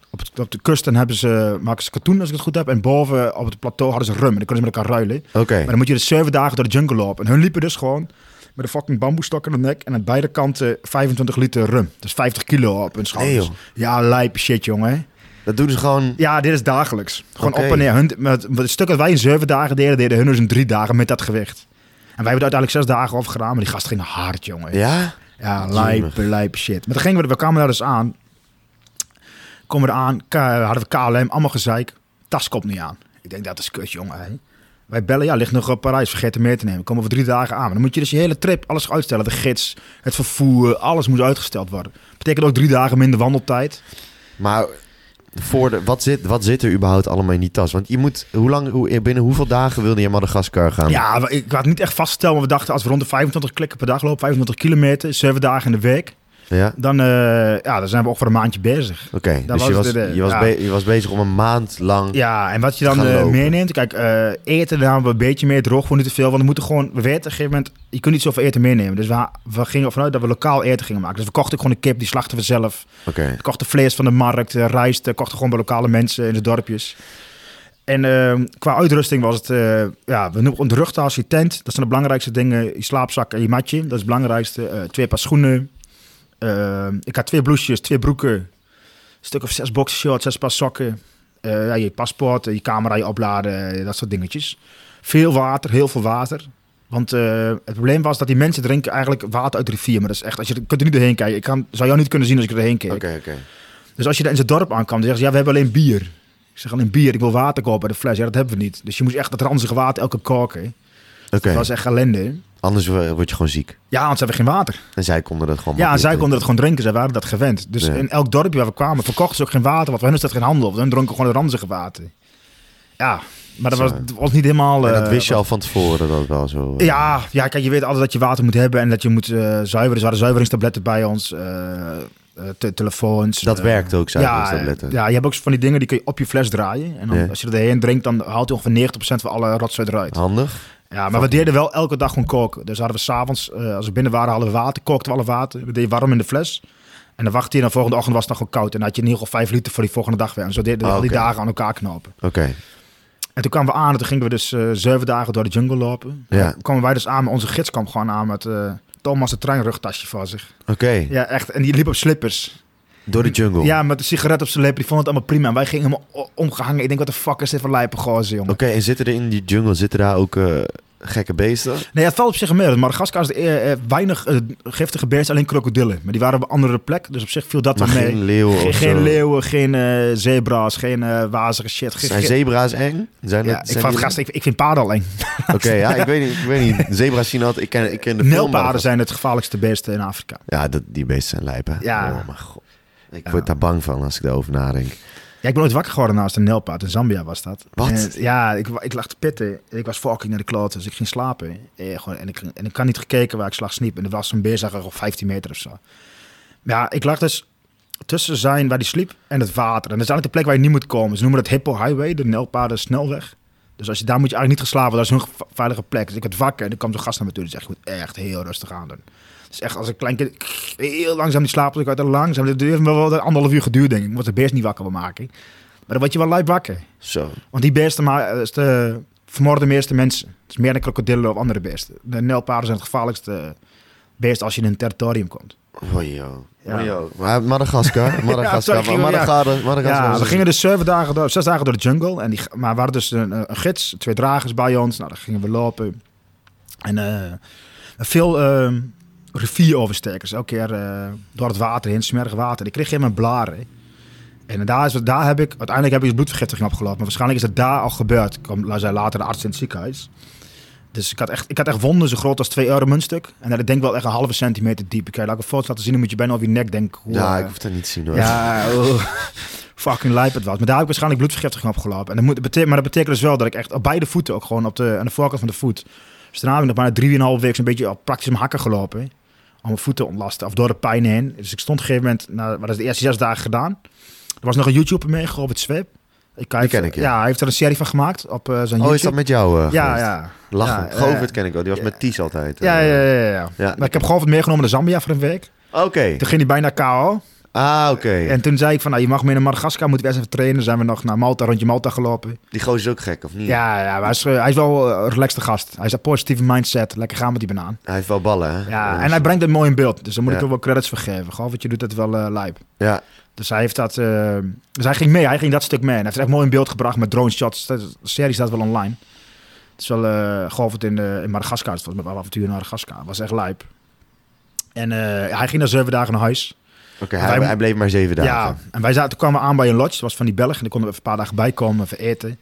op, het, op de kust dan hebben ze, maken ze katoen als ik het goed heb. En boven op het plateau hadden ze rum. En dan kunnen ze met elkaar ruilen. Oké. Maar dan moet je dus zeven dagen door de jungle lopen. En hun liepen dus gewoon met een fucking bamboestok in de nek. En aan beide kanten 25 liter rum. Dus 50 kilo op hun schouders. Nee, ja, lijp shit, jongen. Dat doen ze gewoon... Ja, dit is dagelijks. Gewoon op en neer. Hun, met, het stuk dat wij in zeven dagen deden, deden hun dus in drie dagen met dat gewicht. En wij hebben er uiteindelijk zes dagen over gedaan, maar die gast ging hard, jongen. Ja? Ja, Jemig. lijpe, lijpe shit. Maar dan gingen we, we kwamen daar dus aan. Komen we aan, hadden we KLM, allemaal gezeik. Tas komt niet aan. Ik denk, dat is kut, jongen. Hè? Wij bellen, ja, ligt nog op Parijs, vergeet hem mee te nemen. Komen we drie dagen aan. Maar dan moet je dus je hele trip, alles uitstellen. De gids, het vervoer, alles moet uitgesteld worden. Betekent ook drie dagen minder wandeltijd. Maar voor de, wat, zit, wat zit er überhaupt allemaal in die tas? Want je moet... Hoe lang, hoe, binnen hoeveel dagen wilde je Madagaskar gaan? Ja, ik had niet echt vaststellen, maar we dachten als we rond de 25 klikken per dag lopen, 25 kilometer, zeven dagen in de week, Ja? dan, eh, ja, dan zijn we ongeveer een maandje bezig. Oké, dus je was de- je, was ja. be- je was bezig om een maand lang... Ja, en wat je dan eh, meeneemt, kijk, eh, eten hebben we een beetje meer, droog voor niet te veel, want we moeten gewoon, we weten op een gegeven moment, je kunt niet zoveel eten meenemen. Dus we, we gingen ervan uit dat we lokaal eten gingen maken. Dus we kochten gewoon een kip, die slachten we zelf. Oké. We kochten vlees van de markt, rijst, kochten gewoon bij lokale mensen in de dorpjes. En eh, qua uitrusting was het, ja, we noemen de rugtas, je tent, dat zijn de belangrijkste dingen. Je slaapzak en je matje, dat is het belangrijkste. Twee paar schoenen. Eh, ik had twee blouses, twee broeken, een stuk of zes boxershorts, zes paar sokken. Eh, ja, je paspoort, je camera, je opladen, eh, dat soort dingetjes. Veel water, heel veel water. Want het probleem was dat die mensen drinken eigenlijk water uit de rivier. Maar dat is echt, als je kunt er niet doorheen kijken. Ik kan, zou jou niet kunnen zien als ik er doorheen keek. Oké, oké. Dus als je daar in zijn dorp aankwam, dan zeggen ze, ja, we hebben alleen bier. Ik zeg alleen bier, ik wil water kopen bij de fles. Ja, dat hebben we niet. Dus je moest echt dat ranzige water elke koken. Oké. Dat was echt ellende. Anders wo- word je gewoon ziek. Ja, anders hebben we geen water. En zij konden dat gewoon Ja, zij konden dat gewoon drinken. Zij waren dat gewend. Dus Ja. in elk dorpje waar we kwamen, verkochten ze ook geen water. Want hen is dat geen handel. Want hun dronken gewoon het ranzige water. Ja, maar dat was, dat was niet helemaal... En dat eh, wist je al van tevoren dat wel zo... eh, Ja, ja, kijk, je weet altijd dat je water moet hebben en dat je moet eh, zuiveren. Dus we hadden zuiveringstabletten bij ons, te- telefoons. Dat werkt ook, ja, zuiveringstabletten. ja, je hebt ook van die dingen die kun je op je fles draaien. En dan, Ja. als je er doorheen drinkt, dan haalt hij ongeveer 90% van alle rotzooi eruit. Handig. Ja, maar we deden wel elke dag gewoon koken. Dus hadden we s'avonds, eh als we binnen waren, hadden we water, kookten we alle water. We deden warm in de fles. En dan wachtte je en de volgende ochtend was het nog gewoon koud. En dan had je in ieder geval 5 liter voor die volgende dag weer. En zo deden we Ah, al die dagen aan elkaar knopen. Oké. En toen kwamen we aan en toen gingen we dus eh, zeven dagen door de jungle lopen. Ja. En toen kwamen wij dus aan, maar onze gids kwam gewoon aan met eh, Thomas' het treinrugtasje voor zich. Oké. Ja, echt. En die liep op slippers. Door de jungle. Ja, met een sigaret op zijn lip. Die vond het allemaal prima. En wij gingen helemaal o- omgehangen. Ik denk, wat de fuck is dit voor lijpe gozer, jongen. Oké, en zitten er in die jungle, zitten daar ook eh, gekke beesten? Nee, het valt op zich mee. Madagaskar is eh, weinig eh, giftige beesten, alleen krokodillen. Maar die waren op een andere plek, dus op zich viel dat Maar mee. geen leeuwen Geen, of geen zo? leeuwen, geen zebra's, geen wazige shit. Zijn zebra's eng? Zijn ja, dat, ik, zijn gast, ik, ik vind paarden al eng. Oké, ja, ik weet niet. Ik weet niet. Zebra's zien altijd... Ik ken, ik ken de Nijlpaarden zijn het gevaarlijkste beesten in Afrika. Ja, dat, die beesten zijn lijpen. Ja. Oh mijn god. Ik word daar bang van als ik daarover nadenk. Ja, ik ben ooit wakker geworden naast een nelpaard. In Zambia was dat. Wat? En, ja, ik, ik lag te pitten. Ik was fucking naar de kloot, dus ik ging slapen. Eh, gewoon, en, ik, en ik kan niet gekeken waar ik slag sniep. En er was een beer, zag er op 15 meter of zo. Ja, ik lag dus tussen zijn waar die sliep en het water. En dat is eigenlijk de plek waar je niet moet komen. Ze noemen het Hippo Highway, de nelpaarden snelweg. Dus als je daar moet je eigenlijk niet gaan slapen, dat is een ge- veilige plek. Dus ik werd wakker en er kwam zo'n gast naar me toe. Die zegt, je moet echt heel rustig aan doen. Dus echt als een klein kind, heel langzaam die slapen. Dus ik had er langzaam, het heeft wel wel anderhalf uur geduurd denk ik. Ik moest de beest niet wakker wil maken. Maar dan word je wel lijp wakker. Zo. Want die beesten maar, is de, vermoorden de meeste mensen. Het is meer dan krokodillen of andere beesten. De nelpaarden zijn het gevaarlijkste beest als je in een territorium komt. Ojo. Ja. Ojo. Maar Madagaskar. Madagaskar. sorry, ging- Madagaskar. Madagaskar. Ja, we gingen dus zeven dagen door, zes dagen door de jungle. En die, maar we hadden dus een, een gids, twee dragers bij ons. Nou, dan gingen we lopen. En eh, veel eh, rivieroverstekers. Elke keer eh, door het water heen, smerig water. Ik kreeg helemaal blaren. En daar, is, daar heb ik, uiteindelijk heb ik een bloedvergiftiging opgelopen. Maar waarschijnlijk is het daar al gebeurd. Ik kwam, zei later de arts in het ziekenhuis. Dus ik had echt, ik had echt wonden zo groot als twee euro muntstuk. En dat ik denk wel echt een halve centimeter diep. Ik kan je een foto laten zien, dan moet je bijna over je nek denken. Hoe, Ja, eh, ik hoef dat niet te zien hoor. ja, oh, fucking lijp het was. Maar daar heb ik waarschijnlijk bloedvergiftiging opgelopen. En dat moet, maar dat betekent dus wel dat ik echt op beide voeten ook gewoon op de, aan de voorkant van de voet. Dus daarna heb ik nog bijna drieënhalf week zo'n beetje op praktisch om hakken gelopen. Om mijn voeten te ontlasten. Of door de pijn heen. Dus ik stond op een gegeven moment, nou, wat is de eerste zes dagen gedaan. Er was nog een YouTuber mee, Robert Zweep. Ik, heeft- ken ik, ja. ja. hij heeft er een serie van gemaakt op eh, zijn Oh, YouTube. is dat met jou? eh, Ja, ja. Lachen. Ja, Govert eh, ken ik wel. Die was met Ties altijd. Ja, ja, ja, ja, ja. Ja. Maar ik heb Govert meegenomen naar Zambia voor een week. Oké. Toen ging hij bijna KO. Ah, oké. En toen zei ik van, nou, je mag mee naar Madagaskar, moeten we eerst even trainen. zijn we nog naar Malta, rondje Malta gelopen. Die gozer is ook gek, of niet? Ja, ja maar hij, is, eh, hij is wel een relaxte gast. Hij is een positieve mindset. Lekker gaan met die banaan. Hij heeft wel ballen, hè? Ja, Dus- en hij brengt het mooi in beeld. Dus daar moet ik hem wel credits voor geven. Gewoon, want je doet het wel eh lijp. Ja, Dus hij heeft dat... eh, dus hij ging mee. Hij ging dat stuk mee. En hij heeft het echt mooi in beeld gebracht met drone shots. De serie staat wel online. Het is wel... eh gewoon het in, de, in Madagaskar. Het was met avontuur in Madagaskar. Was echt lijp. En eh, hij ging na zeven dagen naar huis. Oké. Hij, bleef maar zeven dagen. Ja, en wij zaten, toen kwamen we aan bij een lodge. Dat was van die Belg. En daar konden we even een paar dagen bij komen, even eten.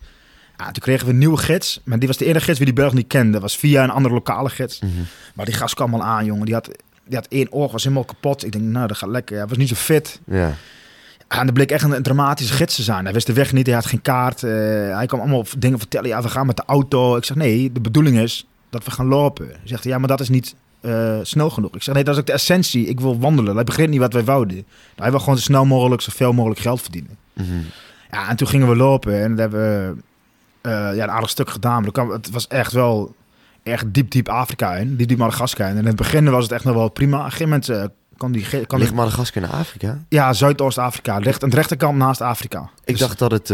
Ja, toen kregen we een nieuwe gids. Maar die was de enige gids die die Belg niet kende. Dat was via een andere lokale gids. Mhm. Maar die gast kwam al aan, jongen. Die had, die had één oog, was helemaal kapot. Ik denk, nou, dat gaat lekker. Hij was niet zo fit. Ja. En dat bleek echt een, een dramatische gids te zijn. Hij wist de weg niet, hij had geen kaart. eh, hij kwam allemaal dingen vertellen. Ja, we gaan met de auto. Ik zeg, nee, de bedoeling is dat we gaan lopen. Hij zegt, ja, maar dat is niet eh, snel genoeg. Ik zeg, nee, dat is ook de essentie. Ik wil wandelen. Hij begreep niet wat wij wouden. Hij wil gewoon zo snel mogelijk, zoveel mogelijk geld verdienen. Mhm. Ja, en toen gingen we lopen en dat hebben we eh, ja, een aardig stuk gedaan. Maar kwam, het was echt wel echt diep, diep Afrika in. Diep, diep Madagaskar in. En in het begin was het echt nog wel prima. Op een gegeven moment eh, kan die... Kan Ligt die Madagaskar in Afrika? ja, Zuidoost-Afrika. Ligt aan de rechterkant naast Afrika. Ik Dus- dacht dat het...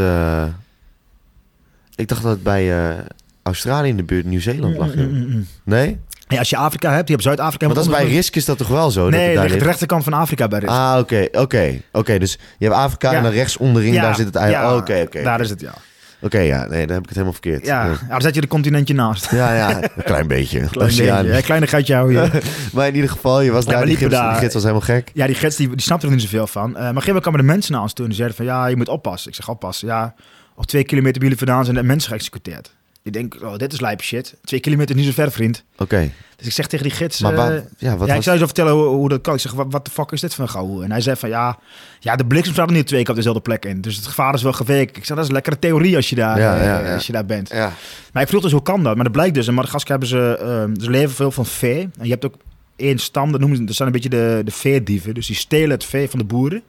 ik dacht dat het bij Australië in de buurt Nieuw-Zeeland lag. Mm, mm, mm. Nee? Ja, als je Afrika hebt, je hebt Zuid-Afrika. Maar dat is bij Risk is dat toch wel zo? dat Nee, daar ligt de rechterkant van Afrika bij Risk. Ah, oké. Oké. Oké, dus je hebt Afrika Ja. en dan rechts onderin, Ja, daar zit het ja, Oh, Oké, oké. Daar is het, ja. Oké, ja. Nee, dan heb ik het helemaal verkeerd. Ja, ja daar zet je de continentje naast. Ja, ja. Een klein beetje. Klein Oceaan. beetje. Ja, kleinigheidje houden je. Maar in ieder geval, je was daar, die gids, die daar. gids was helemaal gek. Ja, die gids die, die snapte er niet zoveel van. Uh, maar op kwamen de mensen naar ons toe en die zeiden van ja, je moet oppassen. Ik zeg oppassen. Ja, op twee kilometer bij jullie vandaan zijn er mensen geëxecuteerd. Ik denk, oh, dit is lijp shit. Twee kilometer is niet zo ver, vriend. Oké. Dus ik zeg tegen die gids... Maar eh, waar- ja, wat ja, ik was... zou je zo vertellen hoe, hoe dat kan. Ik zeg, wat, de fuck is dit voor een gauw? En hij zei van, ja, ja de bliksem staat er niet twee keer op dezelfde plek in. Dus het gevaar is wel geweken. Ik zeg, dat is een lekkere theorie als je daar, Ja, eh, ja, ja. Als je daar bent. Ja. Maar ik vroeg dus, hoe kan dat? Maar dat blijkt dus, in Madagaskar hebben ze, eh, ze leven veel van vee. En je hebt ook één stam, dat noemen ze, dat zijn een beetje de, de veedieven. Dus die stelen het vee van de boeren.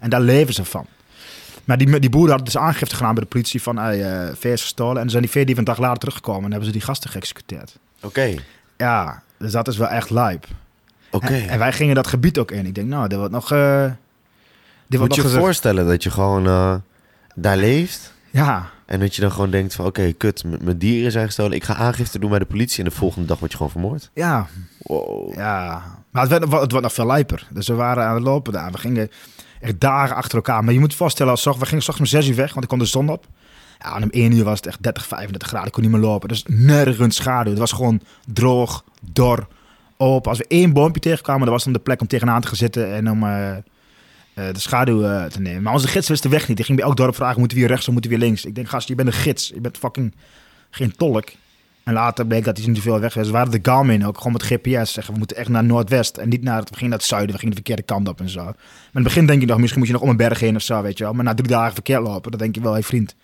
En daar leven ze van. Maar die, die boeren hadden dus aangifte gedaan bij de politie van, hey, is gestolen. En dan zijn die veedieven een dag later teruggekomen en hebben ze die gasten geëxecuteerd. Oké. Ja, dus dat is wel echt lijp. Oké. En, en wij gingen dat gebied ook in. Ik denk, nou, dit wordt nog... eh dit Moet je nog je eens- voorstellen dat je gewoon eh, daar leeft... Ja, En dat je dan gewoon denkt van... Oké, kut, mijn dieren zijn gestolen. Ik ga aangifte doen bij de politie. En de volgende dag word je gewoon vermoord. ja, Wow. Ja, maar het werd, het wordt nog veel lijper. Dus we waren aan het lopen daar. We gingen echt dagen achter elkaar. Maar je moet je voorstellen, als we gingen straks om zes uur weg, want ik kon de zon op. Ja, en om één uur was het echt 30, 35 graden. Ik kon niet meer lopen. Dus nergens schaduw. Het was gewoon droog, dor, open. Als we één boompje tegenkwamen, dan was dan de plek om tegenaan te gaan zitten en om eh, eh, de schaduw eh, te nemen. Maar onze gids wist de weg niet. Die ging bij elk dorp vragen, moeten we hier rechts of moeten we weer links? Ik denk, gast, je bent een gids. Je bent fucking geen tolk. En later bleek dat hij niet veel weg was. We waren de Garmin ook, gewoon met GPS. Zeggen, we moeten echt naar Noordwest. En niet naar het, we gingen naar het zuiden, we gingen de verkeerde kant op en zo. Maar in het begin denk je nog, misschien moet je nog om een berg heen of zo, weet je wel. Maar na drie dagen verkeerd lopen, dan denk je wel, hé hey, vriend,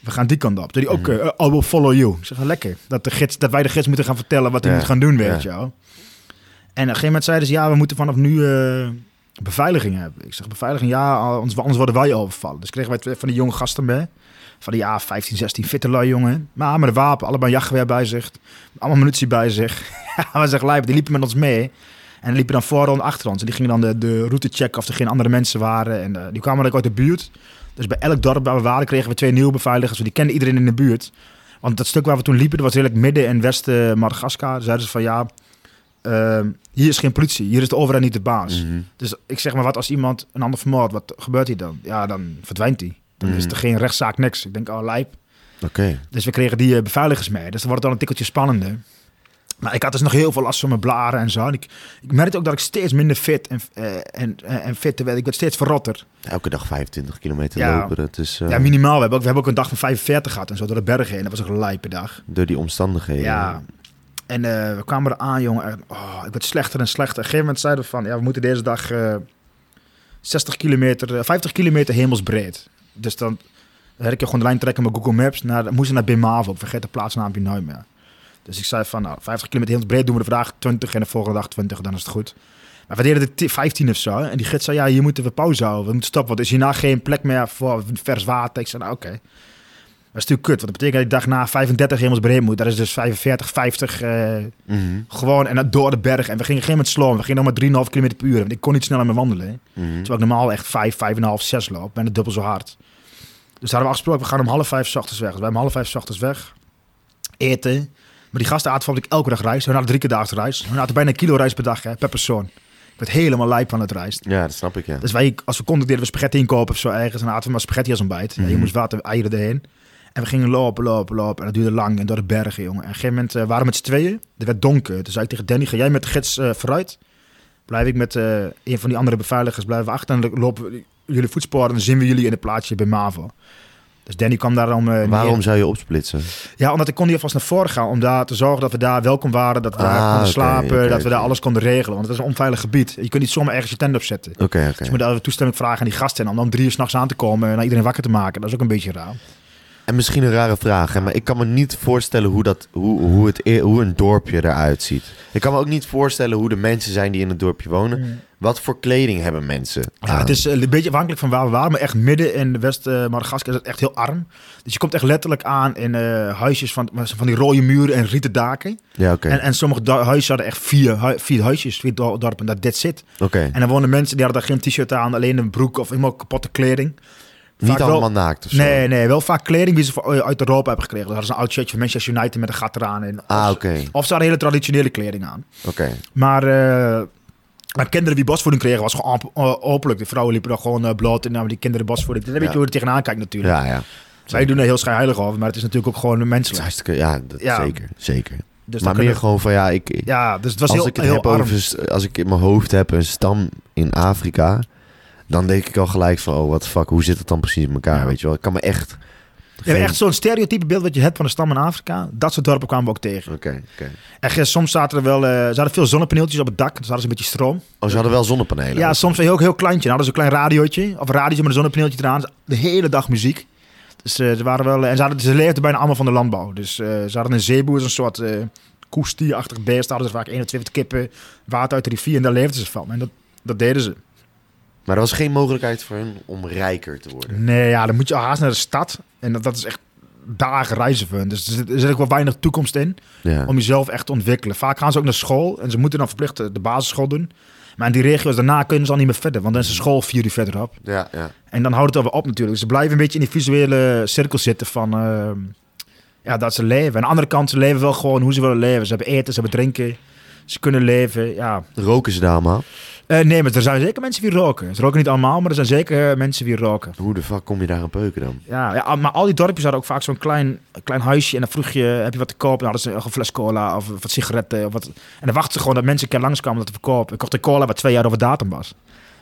we gaan die kant op. Toen die ook, uh, I will follow you. Ik zeg, lekker. Dat, de gids, dat wij de gids moeten gaan vertellen wat hij Ja. moet gaan doen, weet Ja. je wel. En op een gegeven moment zeiden ze, ja, we moeten vanaf nu eh, beveiliging hebben. Ik zeg, beveiliging, ja, anders, anders worden wij overvallen. Dus kregen wij twee van die jonge gasten mee. Van die ja, 15, 16 fitte lui jongen. Maar met een wapen, een jachtgeweer bij zich. Allemaal munitie bij zich. We zeggen lijp, die liepen met ons mee. En die liepen dan voor en achter ons. En die gingen dan de, de route checken of er geen andere mensen waren. En eh, die kwamen dan ook uit de buurt. Dus bij elk dorp waar we waren kregen we twee nieuwe beveiligers. Die kenden iedereen in de buurt. Want dat stuk waar we toen liepen, dat was redelijk midden en westen Madagaskar. Zeiden ze van ja, eh, hier is geen politie. Hier is de overheid niet de baas. Mhm. Dus ik zeg maar wat als iemand een ander vermoordt, wat gebeurt hier dan? Ja, dan verdwijnt hij. Dan is Mhm. er geen rechtszaak, niks. Ik denk, oh lijp. Oké. Dus we kregen die eh, beveiligers mee. Dus dan wordt het al een tikkeltje spannender. Maar ik had dus nog heel veel last van mijn blaren en zo. En ik, ik merkte ook dat ik steeds minder fit en, eh, en, en, en fit werd. Ik werd steeds verrotter. Elke dag 25 kilometer Ja. lopen, dat is eh, Ja, minimaal. We hebben, ook, we hebben ook een dag van 45 gehad en zo door de bergen heen. Dat was ook een lijpe dag. door die omstandigheden. Ja. En eh, we kwamen er aan, jongen. En, oh, ik werd slechter en slechter. Op een gegeven moment zeiden we van... Ja, we moeten deze dag eh 60 kilometer, eh, 50 kilometer hemelsbreed. Dus dan heb ik gewoon de lijn trekken met Google Maps. Naar, moesten naar Bimavo. Vergeet de plaatsnaampje nooit meer. Dus ik zei van, nou, 50 kilometer hemelsbreed doen we de vandaag 20 en de volgende dag 20. Dan is het goed. Maar we deden ti- 15 of zo. En die gids zei, ja, hier moeten we pauze houden. We moeten stoppen, want er is hierna geen plek meer voor vers water. Ik zei, nou, oké. Is natuurlijk kut, want dat betekent dat ik dag na 35 hemelsbreed moet. Dat is dus 45, 50, eh, Mhm. gewoon en dat door de berg. En we gingen geen met sloom. We gingen nog maar 3,5 km per uur. Want ik kon niet sneller meer wandelen. Mhm. Terwijl ik normaal echt 5, 5,5, 6 loop. Ben het dubbel zo hard. Dus hadden we afgesproken, we gaan om half vijf ochtends weg. Dus wij om half vijf ochtends weg. Eten. Maar die gasten aten van dat ik elke dag reis. Hun hadden drie keer daags reis. Hun hadden bijna een kilo reis per dag, hè, per persoon. Ik werd helemaal lijp van het reis. Ja, dat snap ik, ja. Dus wij, als we konden, deden we spaghetti inkopen of zo ergens. En dan aten we maar spaghetti als ontbijt. Ja, je Mhm. moest water, eieren erheen. En we gingen lopen, lopen, lopen. En dat duurde lang. En door de bergen, jongen. En op een gegeven moment eh, waren we met z'n tweeën. Er werd donker. Toen zei ik tegen Danny, ga jij met de gids eh, vooruit? Blijf ik met eh, een van die andere beveiligers blijven achter. En dan lopen jullie voetsporen. En dan zien we jullie in het plaatsje bij Mavo. Dus Danny kwam daarom... Waarom neer. zou je opsplitsen? Ja, omdat ik kon niet alvast naar voren gaan. Om daar te zorgen dat we daar welkom waren. Dat we daar Ah, konden slapen. dat we daar alles konden regelen. Want het is een onveilig gebied. Je kunt niet zomaar ergens je tent opzetten. Oké. Dus je moet daar toestemming vragen aan die gasten. En om dan drie uur s'nachts aan te komen en iedereen wakker te maken. Dat is ook een beetje raar. En misschien een rare vraag, hè, maar ik kan me niet voorstellen hoe, dat, hoe, hoe, het, e- hoe een dorpje eruit ziet. Ik kan me ook niet voorstellen hoe de mensen zijn die in het dorpje wonen. Wat voor kleding hebben mensen? Ja, het is eh, een beetje afhankelijk van waar we waren. Maar echt midden in West-Madagaskar is het echt heel arm. Dus je komt echt letterlijk aan in eh, huisjes van, van die rode muren en rieten daken. Ja, oké. En, en sommige huizen hadden echt vier, hu- vier huisjes, vier do- dorpen. Dat dit zit. Oké. En dan wonen mensen die hadden daar geen t-shirt aan, alleen een broek of helemaal kapotte kleding. Niet vaak wel- allemaal naakt of zo? Nee, nee, wel vaak kleding die ze voor- uit Europa hebben gekregen. Dat ze een oud shirtje van Manchester United met een gat eraan. En, Ah, of, oké. of ze hadden hele traditionele kleding aan. Oké. Maar, eh maar kinderen die bosvoeding kregen was gewoon eh, openlijk. De vrouwen liepen dan gewoon eh, bloot en namen die kinderen bosvoeding. Dat is een beetje Ja. hoe je er tegenaan kijkt natuurlijk. Ja, ja. Wij doen er heel schijnheilig over, maar het is natuurlijk ook gewoon is menselijk. hartstikke, ja, dat, Ja. zeker. Zeker. Dus maar meer kunnen- gewoon van, ja, ik, Ja, dus het was als heel, ik het heel heb arm. over, als ik in mijn hoofd heb een stam in Afrika, dan denk ik al gelijk van, oh, wat fuck, hoe zit het dan precies in elkaar, Ja. weet je wel? Ik kan me echt... Ja, maar echt zo'n stereotype beeld wat je hebt van de stam in Afrika. Dat soort dorpen kwamen we ook tegen. Oké, oké. En soms zaten er wel, eh, ze hadden veel zonnepaneeltjes op het dak. Dus hadden ze een beetje stroom. Oh, ze hadden wel zonnepanelen. Ja, soms een heel, heel kleintje. Dan hadden ze een klein radiootje. Of een radiootje met een zonnepaneeltje eraan. De hele dag muziek. Dus eh, ze waren wel... En ze, hadden, ze leefden bijna allemaal van de landbouw. Dus eh, ze hadden een zeeboer, een soort eh koestierachtig beest. Daar hadden ze vaak 21 kippen, water uit de rivier. En daar leefden ze van. En dat, dat deden ze. Maar er was geen mogelijkheid voor hun om rijker te worden. Nee, ja, dan moet je haast naar de stad. En dat, dat is echt dagen reizen voor hun. Dus er zit, er zit ook wel weinig toekomst in Ja. om jezelf echt te ontwikkelen. Vaak gaan ze ook naar school en ze moeten dan verplicht de basisschool doen. Maar in die regio's daarna kunnen ze al niet meer verder, want dan is de school vier uur verderop. Ja, ja. En dan houdt het alweer op natuurlijk. Dus ze blijven een beetje in die visuele cirkel zitten van ehm, ja, dat ze leven. Aan de andere kant, ze leven wel gewoon hoe ze willen leven. Ze hebben eten, ze hebben drinken, ze kunnen leven. Ja. Roken ze daar allemaal? Eh, nee, maar er zijn zeker mensen die roken. Ze roken niet allemaal, maar er zijn zeker eh, mensen die roken. Hoe de fuck kom je daar aan peuken dan? Ja, ja, maar al die dorpjes hadden ook vaak zo'n klein, klein huisje. En dan vroeg je, heb je wat te kopen? Dan hadden ze een fles cola of wat sigaretten. Of wat. En dan wachten ze gewoon dat mensen een keer langskwamen om dat te verkopen. Ik kocht een cola wat twee jaar over datum was.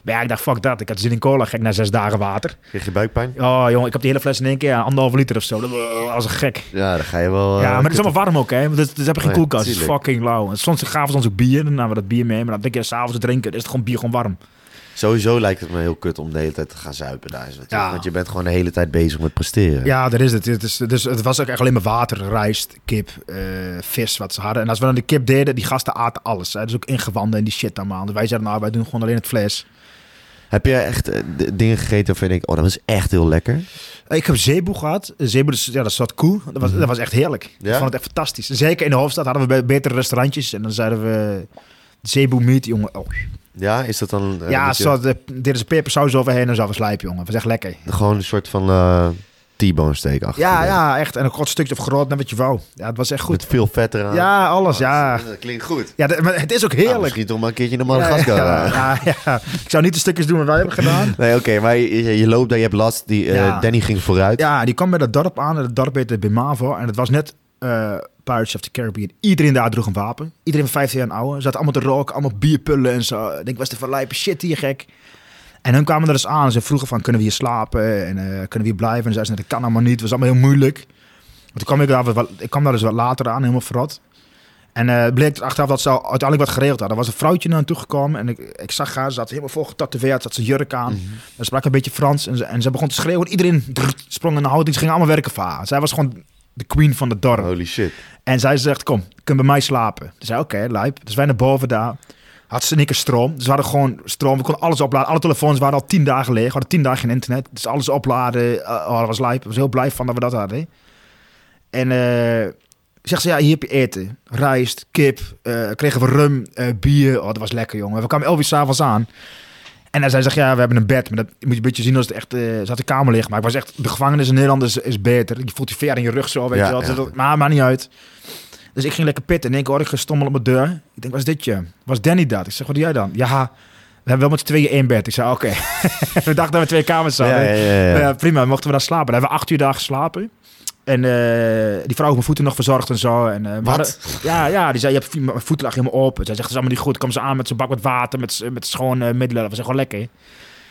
Maar ja, ik dacht, fuck dat. Ik had zin in cola, gek na zes dagen water. Kreeg je buikpijn? Oh, jongen, ik heb die hele fles in één keer, ja, anderhalve liter of zo. Dat was een gek. Ja, dan ga je wel... Ja, eh, maar het is allemaal warm ook, hè. Het, het hebben geen koelkast. Het is tuurlijk. fucking lauw. En soms gaven ze ons ook bier. Dan namen we dat bier mee. Maar dan denk je s'avonds drinken. Is het gewoon bier gewoon warm. Sowieso lijkt het me heel kut om de hele tijd te gaan zuipen daar. is het. Ja. Want je bent gewoon de hele tijd bezig met presteren. Ja, daar is het. het is, dus het was ook echt alleen maar water, rijst, kip, eh, vis wat ze hadden. En als we dan de kip deden, die gasten aten alles. Hè. Dus ook ingewanden en die shit allemaal. Dus wij zeiden, nou, wij doen gewoon alleen het vlees. Heb je echt eh, dingen gegeten waarvan je denkt, oh, dat was echt heel lekker? Ik heb zeeboe gehad. Zeeboe, dus, ja, dat is koe. Dat was, dat was echt heerlijk. Ik Mhm. Ja? vond het echt fantastisch. Zeker in de hoofdstad hadden we be- betere restaurantjes. En dan zeiden we, zeeboe meat, jongen. Oh. Ja, is dat dan... eh, ja, zo, dit is pepersaus overheen en zo was lijp, jongen. Dat was echt lekker. Gewoon een soort van eh T-bone steak achter. Ja, ja, echt. En een groot stukje of groot, net wat je wou. Ja, het was echt goed. Met veel vet eraan. Ja, alles, ja. Dat klinkt goed. Ja, dat- maar het is ook Nou, heerlijk. misschien toch maar een keertje naar Madagaskar. ja, ja, ja. Ik zou niet de stukjes doen wat wij hebben gedaan. Nee, oké, maar je, je loopt daar, je hebt last. Die, eh. Danny ging vooruit. Ja, die kwam bij dat dorp aan. En het dorp heette Bimavo. En het was net eh Pirates of the Caribbean. Iedereen daar droeg een wapen. Iedereen van 15 jaar en ouder. Ze zaten allemaal te roken, allemaal bierpullen en zo. Ik denk, was de verlijpen shit hier gek. En hun kwamen er dus aan. Ze vroegen van, kunnen we hier slapen? En eh, kunnen we hier blijven? En zeiden ze, dat kan allemaal niet. Het was allemaal heel moeilijk. Maar toen kwam ik daar, wat, ik kwam daar dus wat later aan, helemaal verrot. En het bleek achteraf dat ze al uiteindelijk wat geregeld hadden. Er was een vrouwtje naar hen toe gekomen en ik, ik zag haar. Ze zat helemaal vol getatoeëerd, ze had ze jurk aan. Ze sprak een beetje Frans en ze, en ze begon te schreeuwen. Iedereen drrrt, sprong in de houding. Ze gingen allemaal werken voor haar. Zij was gewoon de queen van het dorp. Holy shit. En zij zegt, kom, kun bij mij slapen. Dus zei, oké, lijp. Dus wij naar boven daar. Had ze niks stroom. Dus we hadden gewoon stroom. We konden alles opladen. Alle telefoons waren al tien dagen leeg. We hadden tien dagen geen internet. Dus alles opladen. Eh, oh, dat was lijp. Ik was heel blij van dat we dat hadden. En eh zegt ze, ja, hier heb je eten. Rijst, kip. eh, kregen we rum, bier. Oh, dat was lekker, jongen. We kwamen elf s'avonds aan. En hij zegt, ja, we hebben een bed. Maar dat moet je een beetje zien als het echt... ze had een kamer liggen. Maar ik was echt... De gevangenis in Nederland is, is beter. Je voelt die veer in je rug zo, weet Ja, je wel. ja. Dus dat- Maar maakt niet uit. Dus ik ging lekker pitten. En in één keer hoorde ik gestommel op mijn deur. Ik denk, wat is dit je? Was Danny dat? Ik zeg, wat doe jij dan? Ja, we hebben wel met z'n tweeën één bed. Ik zei, oké. we dachten dat we twee kamers hadden. ja, ja, ja. Ja, prima, mochten we daar slapen. Daar hebben we acht uur daar geslapen. En eh, die vrouw heeft mijn voeten nog verzorgd en zo. En, eh, Wat? hadden- ja, ja, die zei, je hebt mijn voeten lag helemaal open. Zij zegt, het is allemaal niet goed. Kom ze aan met zijn bak met water, met, met schone middelen. Dat was echt wel lekker.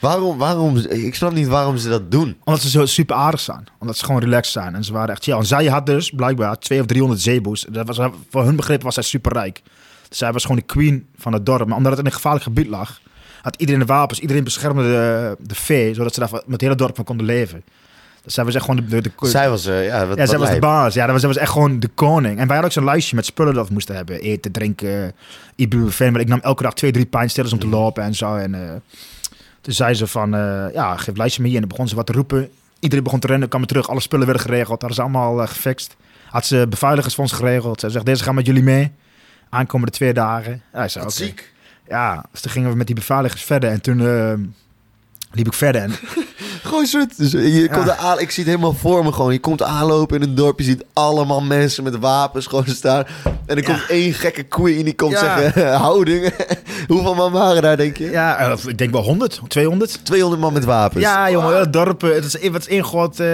Waarom, waarom, ik snap niet waarom ze dat doen. Omdat ze zo super aardig zijn. Omdat ze gewoon relaxed zijn. En ze waren echt chill. En zij had dus blijkbaar 200 of 300 zeeboes. Dat was, voor hun begrip was zij super rijk. Dus zij was gewoon de queen van het dorp. Maar omdat het in een gevaarlijk gebied lag, had iedereen de wapens. Iedereen beschermde de, de vee, zodat ze daar met het hele dorp van konden leven. Dus zij was echt gewoon de... de, de Zij was, eh, ja, wat, ja, zij was de baas. Ja, dat was, zij was echt gewoon de koning. En wij hadden ook zo'n lijstje met spullen dat we moesten hebben. Eten, drinken, ibuprofen. Maar ik nam elke dag twee, drie pijnstillers om te lopen en zo. En eh, toen zei ze van, eh, ja, geef lijstje mee. En dan begon ze wat te roepen. Iedereen begon te rennen, kwam weer terug. Alle spullen werden geregeld. Dat is allemaal eh, gefixt. Had ze beveiligers voor ons geregeld. Zij zegt, deze gaan met jullie mee. Aankomende twee dagen. Ja, zei, ziek. Ja, dus toen gingen we met die beveiligers verder. En toen eh, liep ik verder. En Gewoon soort, dus je komt aan, ik zie het helemaal voor me gewoon. Je komt aanlopen in een dorp, je ziet allemaal mensen met wapens gewoon staan. En er Ja. komt één gekke queen die komt Ja. zeggen, houding. Hoeveel man waren daar, denk je? ja, eh, ik denk wel 100, 200. 200 man met wapens. Ja, jongen, het dorp, het is wat is ingegooid. eh,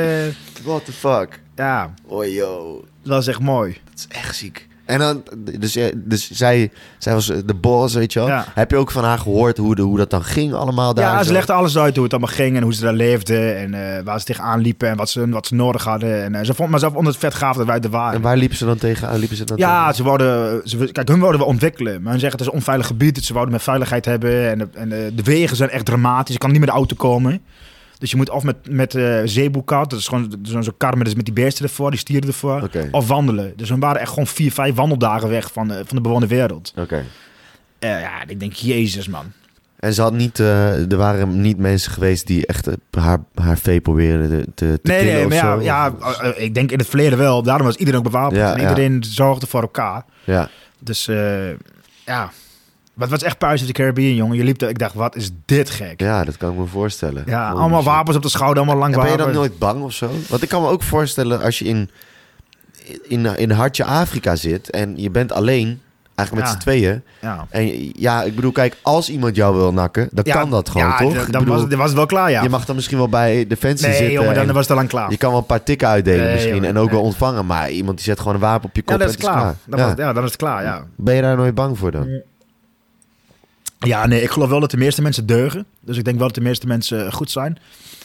What the fuck? ja, Oh, yo. dat is echt mooi. Dat is echt ziek. En dan, dus, eh, dus zij, zij was de boss, weet je wel. Ja. Heb je ook van haar gehoord hoe, de, hoe dat dan ging allemaal daar? Ja, ze legde alles uit hoe het allemaal ging en hoe ze daar leefden en eh, waar ze tegenaan liepen en wat ze, wat ze nodig hadden. En eh, ze vond mezelf onder het vet gaaf dat wij er waren. En waar liepen ze dan tegenaan? Liepen ze dan Ja, tegen? ze wouden, ze, kijk, hun wouden we ontwikkelen. Maar hun zeggen het is een onveilig gebied. Ze wouden meer veiligheid hebben. En, de, en de, de wegen zijn echt dramatisch. Je kan niet met de auto komen. Dus je moet of met, met zeeboekart, dat is gewoon zo'n zo'n kar met, dus met die beesten ervoor, die stieren ervoor. Of wandelen. Dus hun waren echt gewoon vier, vijf wandeldagen weg van, eh, van de bewoonde wereld. Oké. Eh, ja, ik denk, jezus man. En ze had niet, er waren niet mensen geweest die echt haar, haar vee probeerden te, te Nee, killen nee, maar ja, zo? ja, ik denk in het verleden wel. Daarom was iedereen ook bewapend. Ja, en ja. iedereen zorgde voor elkaar. Ja. Dus ja, het was echt Pirates of the Caribbean, jongen. Je liep er, ik dacht, wat is dit gek? Ja, ja, dat kan ik me voorstellen. Holy allemaal wapens op de schouder, allemaal lang En ben je dan nooit bang of zo? Want ik kan me ook voorstellen als je in, in, in hartje Afrika zit en je bent alleen, eigenlijk met Ja. z'n tweeën. Ja. En ja, ik bedoel, kijk, als iemand jou wil nakken, dan Ja, kan dat gewoon, ja, toch? d- Ik Dan bedoel, was, dan was het wel klaar, ja. Je mag dan misschien wel bij Defensie nee, zitten. jongen, dan en was het al lang klaar. je kan wel een paar tikken uitdelen Nee, misschien jongen, en ook wel nee. ontvangen. Maar iemand die zet gewoon een wapen op je kop ja, dat en is het klaar. Dan Ja. was, ja, dan is het klaar, ja. Ben je daar nooit bang voor dan? Ja, nee, ik geloof wel dat de meeste mensen deugen. Dus ik denk wel dat de meeste mensen eh, goed zijn.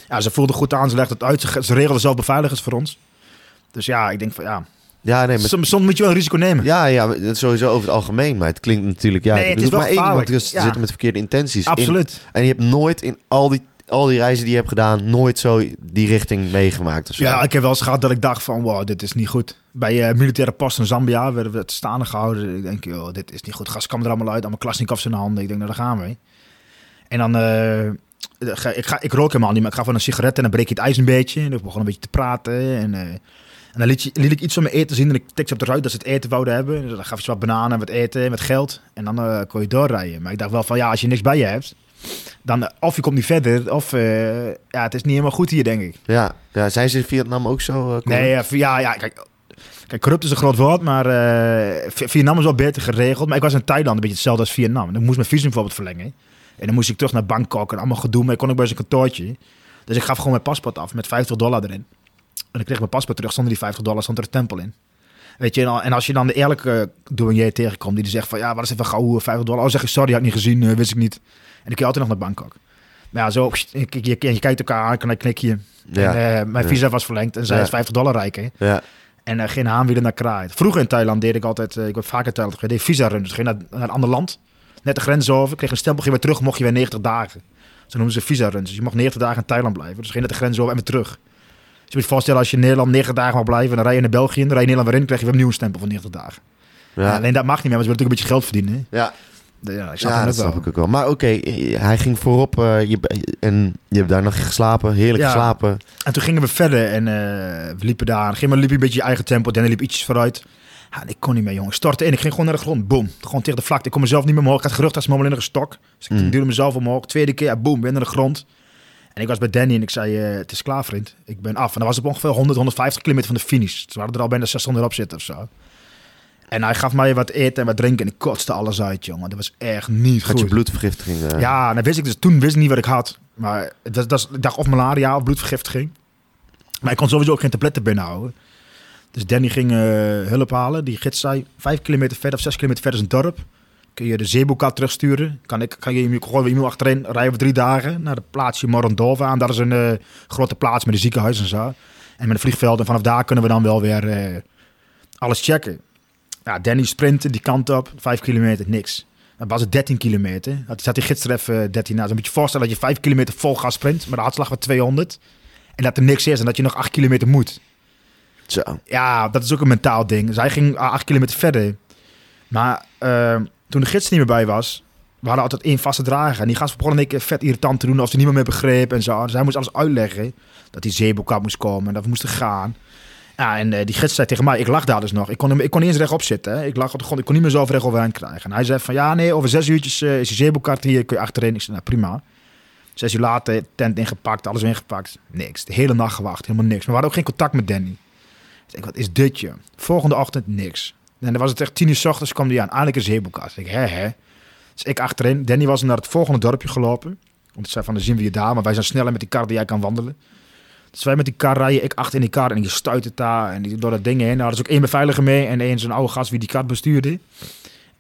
Ja, ze voelden goed aan, ze legden het uit. Ze, ze regelden zelf beveiligers voor ons. Dus ja, ik denk van ja, Ja, nee, maar... soms, soms moet je wel een risico nemen. Ja, ja, dat is sowieso over het algemeen. Maar het klinkt natuurlijk... Ja, Nee, het is wel maar één iemand dus Ja. zitten met verkeerde intenties. in. Absoluut. en je hebt nooit in al die, al die reizen die je hebt gedaan... nooit zo die richting meegemaakt of zo. Ja, ik heb wel eens gehad dat ik dacht van, wow, dit is niet goed. Bij eh, militaire post in Zambia werden we het staande gehouden. Ik denk, joh, dit is niet goed. Gas kwam er allemaal uit, allemaal klasnikovs in de handen. Ik denk, nou, daar gaan we. En dan, eh, ga, ik, ga, ik rook helemaal niet, maar ik ga van een sigaret en dan breek je het ijs een beetje. En ik begon een beetje te praten. En, eh, en dan liet, je, liet ik iets van mijn eten zien en ik tikte op de ruit dat ze het eten wouden hebben. Dus dan gaf je ze wat bananen en wat eten en wat geld. En dan eh, kon je doorrijden. Maar ik dacht wel van, ja, als je niks bij je hebt, dan eh, of je komt niet verder, of eh, ja, het is niet helemaal goed hier, denk ik. Ja, ja, zijn ze in Vietnam ook zo? eh? Nee, ja, ja kijk, kijk, corrupt is een groot woord, maar eh, Vi- Vietnam is wel beter geregeld. Maar ik was in Thailand een beetje hetzelfde als Vietnam. En ik moest mijn visum bijvoorbeeld verlengen. En dan moest ik terug naar Bangkok en allemaal gedoe. Maar ik kon ook bij zijn kantoortje. Dus ik gaf gewoon mijn paspoort af met 50 dollar erin. En ik kreeg mijn paspoort terug zonder die 50 dollar, stond er een tempel in. Weet je, en al- en als je dan de eerlijke douanier tegenkomt die zegt van ja, wat is even gauw 50 dollar. Oh, zeg je sorry, had ik niet gezien, eh, wist ik niet. En ik kun je altijd nog naar Bangkok. Maar ja, zo, je, je, je kijkt elkaar aan, dan knik je. Ja. En, eh, mijn visa was verlengd en zij Ja. is 50 dollar rijk. Hè? Ja, En eh, geen haan willen naar kraait. Vroeger in Thailand deed ik altijd, eh, ik ben vaak in Thailand geweest, deed visa runs. Ik ging naar, naar een ander land, net de grens over, kreeg een stempel, ging weer terug, mocht je weer 90 dagen. Zo noemen ze visa runs. Dus je mocht 90 dagen in Thailand blijven. Dus ging net de grens over en weer terug. Dus je moet je voorstellen, als je in Nederland 90 dagen mag blijven, dan rij je naar België, dan rij je Nederland weer in, krijg je weer een nieuwe stempel van 90 dagen. Ja, ja. alleen dat mag niet meer, want ze willen natuurlijk een beetje geld verdienen. hè. ja. Ja, ik snap ja het dat wel. snap ik ook wel. Maar oké, hij ging voorop eh, je, en je hebt daar nog geslapen. Heerlijk Ja. geslapen. En toen gingen we verder en eh, we liepen daar. Ging maar liep een beetje je eigen tempo. Danny liep ietsjes vooruit. Ja, ik kon niet meer, jongen. Stortte in. Ik ging gewoon naar de grond. Boom. Gewoon tegen de vlakte. Ik kon mezelf niet meer omhoog. Ik had gerucht als mijn in een stok. Dus ik Mm. duwde mezelf omhoog. Tweede keer, ja, boom, ben naar de grond. En ik was bij Danny en ik zei, eh, het is klaar vriend. Ik ben af. En dan was op ongeveer 100, 150 kilometer van de finish. Ze waren er al bijna 600 op zitten of zo. En hij gaf mij wat eten en wat drinken. En ik kotste alles uit, jongen. Dat was echt niet Had goed. je bloedvergiftiging? eh? Ja, dat wist ik dus. Toen wist ik niet wat ik had. Maar dat, dat, ik dacht of malaria of bloedvergiftiging. Maar ik kon sowieso ook geen tabletten binnenhouden. Dus Danny ging eh, hulp halen. Die gids zei, vijf kilometer verder of zes kilometer verder is een dorp. Kun je de zeeboekar terugsturen. Kan, ik, kan je gewoon iemand achterin. Rijden we drie dagen naar de plaatsje Morondova. En dat is een eh, grote plaats met een ziekenhuis en zo. En met een vliegveld. En vanaf daar kunnen we dan wel weer alles checken. Ja, Danny sprintte die kant op. Vijf kilometer, niks. Dan was het 13 kilometer. Dat zat die gids er even 13 na. Dus dan moet je je voorstellen dat je 5 kilometer vol gas sprint. Maar de hartslag was 200. En dat er niks is en dat je nog 8 kilometer moet. Zo. Ja, dat is ook een mentaal ding. Dus hij ging 8 kilometer verder. Maar eh, toen de gids niet meer bij was, we hadden altijd één vaste drager. En die gast begon één keer vet irritant te doen, of hij niet meer mee begreep en zo. Dus hij moest alles uitleggen dat die zeeboek moest komen en dat we moesten gaan. Ja, en eh, die gids zei tegen mij, ik lag daar dus nog. Ik kon, ik kon niet eens rechtop zitten. Ik lag op de grond, ik kon niet meer zo recht overeind krijgen. En hij zei van, ja nee, over zes uurtjes eh, is die zeeboekkart hier, kun je achterin. Ik zei, nou prima. Zes uur later, tent ingepakt, alles ingepakt. Niks. De hele nacht gewacht, helemaal niks. Maar we hadden ook geen contact met Danny. Ik denk, wat is dit je? Volgende ochtend niks. En dan was het echt tien uur s ochtends, kwam hij aan. Eindelijk een zeeboekkast. Ik hè hè. Dus ik achterin. Danny was naar het volgende dorpje gelopen. Want ik zei van, dan zien we je daar. Maar wij zijn sneller met die kar die jij kan wandelen. Dus wij met die kar rijden, ik achter in die kar en die stuit het daar en die door dat ding heen. Nou, er is ook één beveiliger mee en één zo'n oude gast wie die kar bestuurde.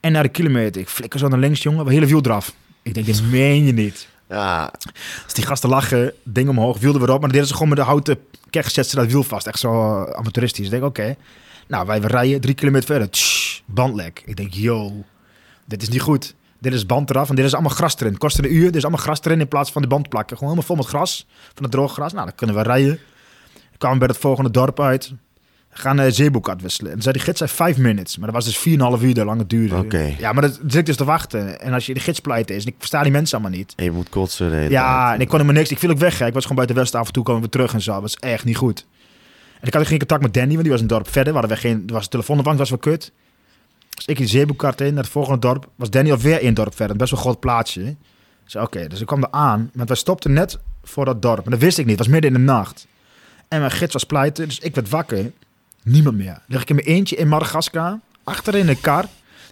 En naar de kilometer, ik flikker zo naar links, jongen, hele wiel eraf. Ik denk, dit meen je niet. Ja, Dus die gasten lachen, ding omhoog, wielden we erop. Maar dan deden ze gewoon met de houten keg zetten ze dat wiel vast. Echt zo eh, amateuristisch. Ik denk, oké. Nou, wij rijden drie kilometer verder. Bandlek. Ik denk, yo, dit is niet goed. Dit is band eraf en dit is allemaal gras erin. Het kost een uur, er is allemaal gras erin in plaats van de band plakken. Gewoon helemaal vol met gras, van het droge gras. Nou, dan kunnen we rijden. We kwamen bij het volgende dorp uit. We gaan uh, zeeboek uitwisselen. En zei die gids zei vijf minutes. Maar dat was dus 4,5 uur de lange duurde. Oké. Ja, maar dat zit ik dus te wachten. En als je de gids pleit is, en ik versta die mensen allemaal niet. en je moet kotsen. de Ja, en ik kon helemaal niks. Ik viel ook weg. hè. Ik was gewoon buiten West af en toe kwamen we terug en zo. Dat was echt niet goed. En ik had geen contact met Danny, want die was een dorp verder. We hadden we geen, er was een telefoonopvang, dat was wel kut. Dus ik die zeeboekart in naar het volgende dorp. Was Danny alweer één dorp verder. Best wel groot plaatsje. Zei, oké, dus ik kwam er aan. Maar wij stopten net voor dat dorp. Maar dat wist ik niet. Het was midden in de nacht. En mijn gids was pleiten, dus ik werd wakker. Niemand meer. Lig ik in mijn eentje in Madagaskar. Achterin een kar.